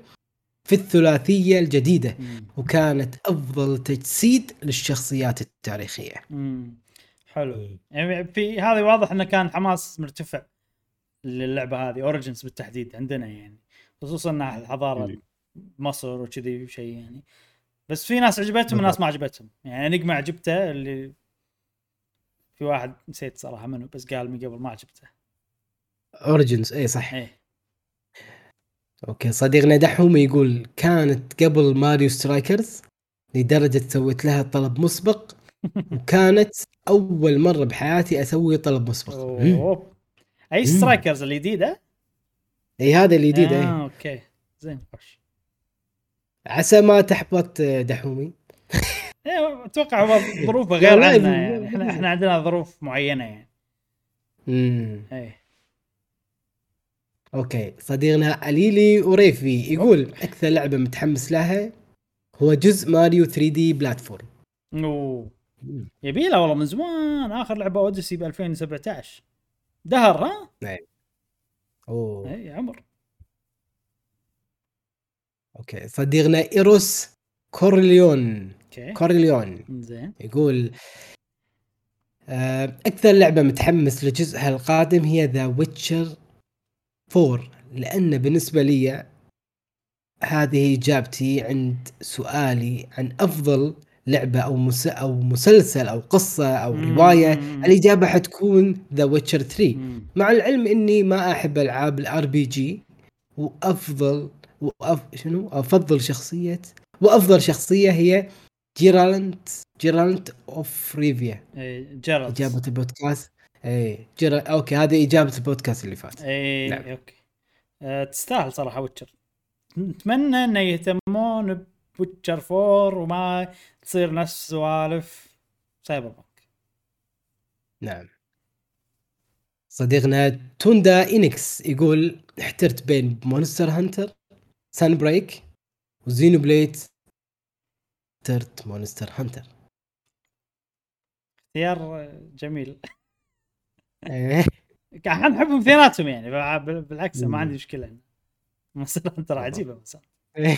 في الثلاثية الجديدة مم. وكانت أفضل تجسيد للشخصيات التاريخية مم. حلو يعني في هذه واضح إنه كان حماس مرتفع للعبة هذه Origins بالتحديد عندنا يعني خصوصا انها الحضارة مم. مصر وكذي شيء يعني بس في ناس عجبتهم وناس ما عجبتهم يعني نجمة عجبته اللي في واحد نسيت صراحة منه بس قال من قبل ما عجبته Origins اي صح إيه أوكي صديقنا دحوم يقول كانت قبل Mario Strikers لدرجة سويت لها طلب مسبق *laughs* وكانت أول مرة بحياتي أسوي طلب مسبق. أوه. أي. Strikers الجديدة إي هذا الجديد آه آه. أوكي. زين. خوش عسى ما تحبط دحومي. *laughs* إيه أتوقع ظروفه *laughs* غير عنا يعني. إحنا إحنا عندنا ظروف معينة يعني. مم. إيه. أوكي. صديقنا أليلي وريفي يقول أكثر لعبة متحمس لها هو جزء Mario 3D platform. أوه. مم. يبي له والله من زمان. آخر لعبة Odyssey ب 2017 دهر ها؟ أوه. اي عمر. أوكي صديقنا إيروس كورليون. أوكي. كورليون. زين. يقول آه، أكثر لعبة متحمس لجزءها القادم هي The Witcher 4 لأن بالنسبة لي هذه إجابتي عند سؤالي عن أفضل لعبة أو مس أو مسلسل أو قصة أو مم. رواية الإجابة حتكون The Witcher 3 مم. مع العلم إني ما أحب ألعاب ال RPG وأفضل وأف شنو؟ أفضل شخصية وأفضل شخصية هي Geralt Geralt of Rivia إيه Geralt إجابة البودكاست. إي جيرا أوكي هذه إجابة البودكاست اللي فات. إي نعم. أوكي. أه تستاهل صراحة Witcher نتمنى إنه يهتمون ب Witcher 4 وما تصير نفس سوالف Cyberpunk نعم. صديقنا توندا إنكس يقول احترت بين Monster Hunter Sunbreak و Xenoblade اخترت Monster Hunter. اختيار جميل. إحنا نحبهم اثنيناتهم يعني بال- بالعكس ما. عندي مشكلة. مثلا ترى عجيبة. مثلا إيه.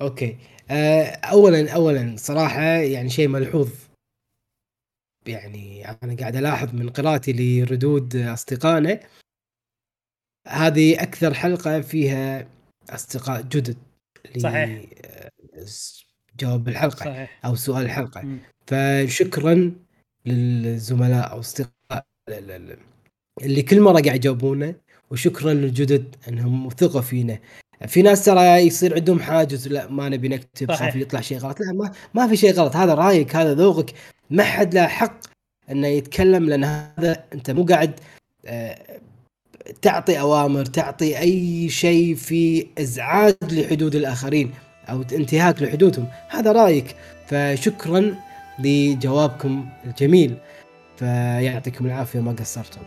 أوكي. آه، اولا اولا صراحة يعني شيء ملحوظ. يعني أنا قاعد ألاحظ من قراءتي لردود أصدقائنا هذه أكثر حلقة فيها أصدقاء جدد صحيح. آه، جواب الحلقة صحيح. أو سؤال الحلقة. مم. فشكرا للزملاء أو أصدقاء ال- ال- اللي كل مرة قاعد يجاوبونا وشكرا للجدد أنهم وثقوا فينا. في ناس ترى يصير عندهم حاجز لا ما نبي نكتب. خاف يطلع شيء غلط. لا ما ما في شيء غلط. هذا رأيك هذا ذوقك. ما حد له حق إنه يتكلم لأن هذا أنت مو قاعد آه، تعطي أوامر تعطي أي شيء في إزعاج لحدود الآخرين أو انتهاك لحدودهم. هذا رأيك. فشكرا لجوابكم الجميل. فيعطيكم العافية ما قصرتم.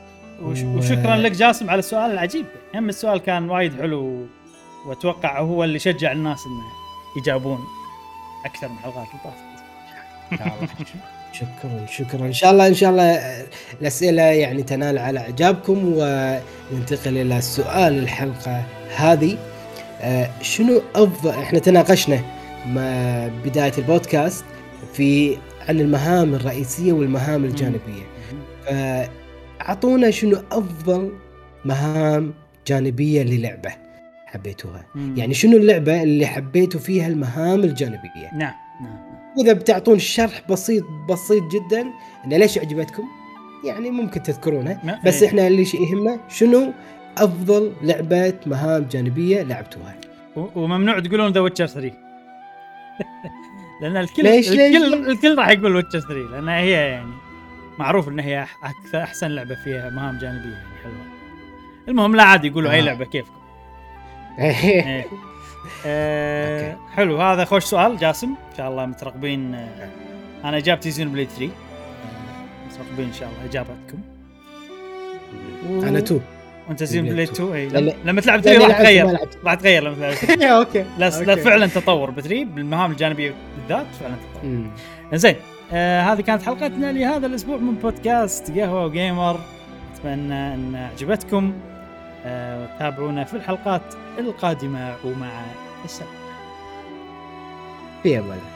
وشكرا لك جاسم على السؤال العجيب. هم السؤال كان وايد حلو. وأتوقع هو اللي شجع الناس إنه يجاوبون أكثر من الحلقات اللي طافت *laughs* شكرا شكرا. إن شاء الله إن شاء الله الأسئلة يعني تنال على إعجابكم وننتقل إلى سؤال الحلقة هذه. آه، شنو أفضل إحنا تناقشنا ما بداية البودكاست في عن المهام الرئيسية والمهام الجانبية. فأعطونا شنو أفضل مهام جانبية للعبة. حبيتوها مم. يعني شنو اللعبة اللي حبيتوا فيها المهام الجانبية نعم نعم. وإذا بتعطون شرح بسيط بسيط جدا إنه ليش عجبتكم يعني ممكن تذكرونها ما- بس إيه. إحنا اللي يهمنا شنو أفضل لعبة مهام جانبية لعبتوها وممنوع تقولون The Witcher 3 لأن الكل ليش- ليش؟ الكل الكل راح يقول Witcher 3 لانها هي يعني معروف إن هي أكثر أحسن لعبة فيها مهام جانبية يعني حلوة المهم لا عادي يقولوا أي آه. لعبة كيفكم إيه. *laughs* آه حلو هذا خوش سؤال. جاسم إن شاء الله مترقبين آه أنا إجابتي Xenoblade 3 آه مترقبين إن شاء الله إجابتكم. و- أنا two. وأنت Xenoblade 2. 2 اي لما- لما تلعب لأني 3 راح تغير. راح تغير لما تلعب 3 *laughs* أوكي. لا لا. فعلا تطور ب 3 بالمهام الجانبيه بالذات فعلا تطور. زين آه هذه كانت حلقتنا لهذا الأسبوع من بودكاست قهوه وجيمر أتمنى إن عجبتكم وتابعونا في الحلقات القادمة ومع السلامة. في الله.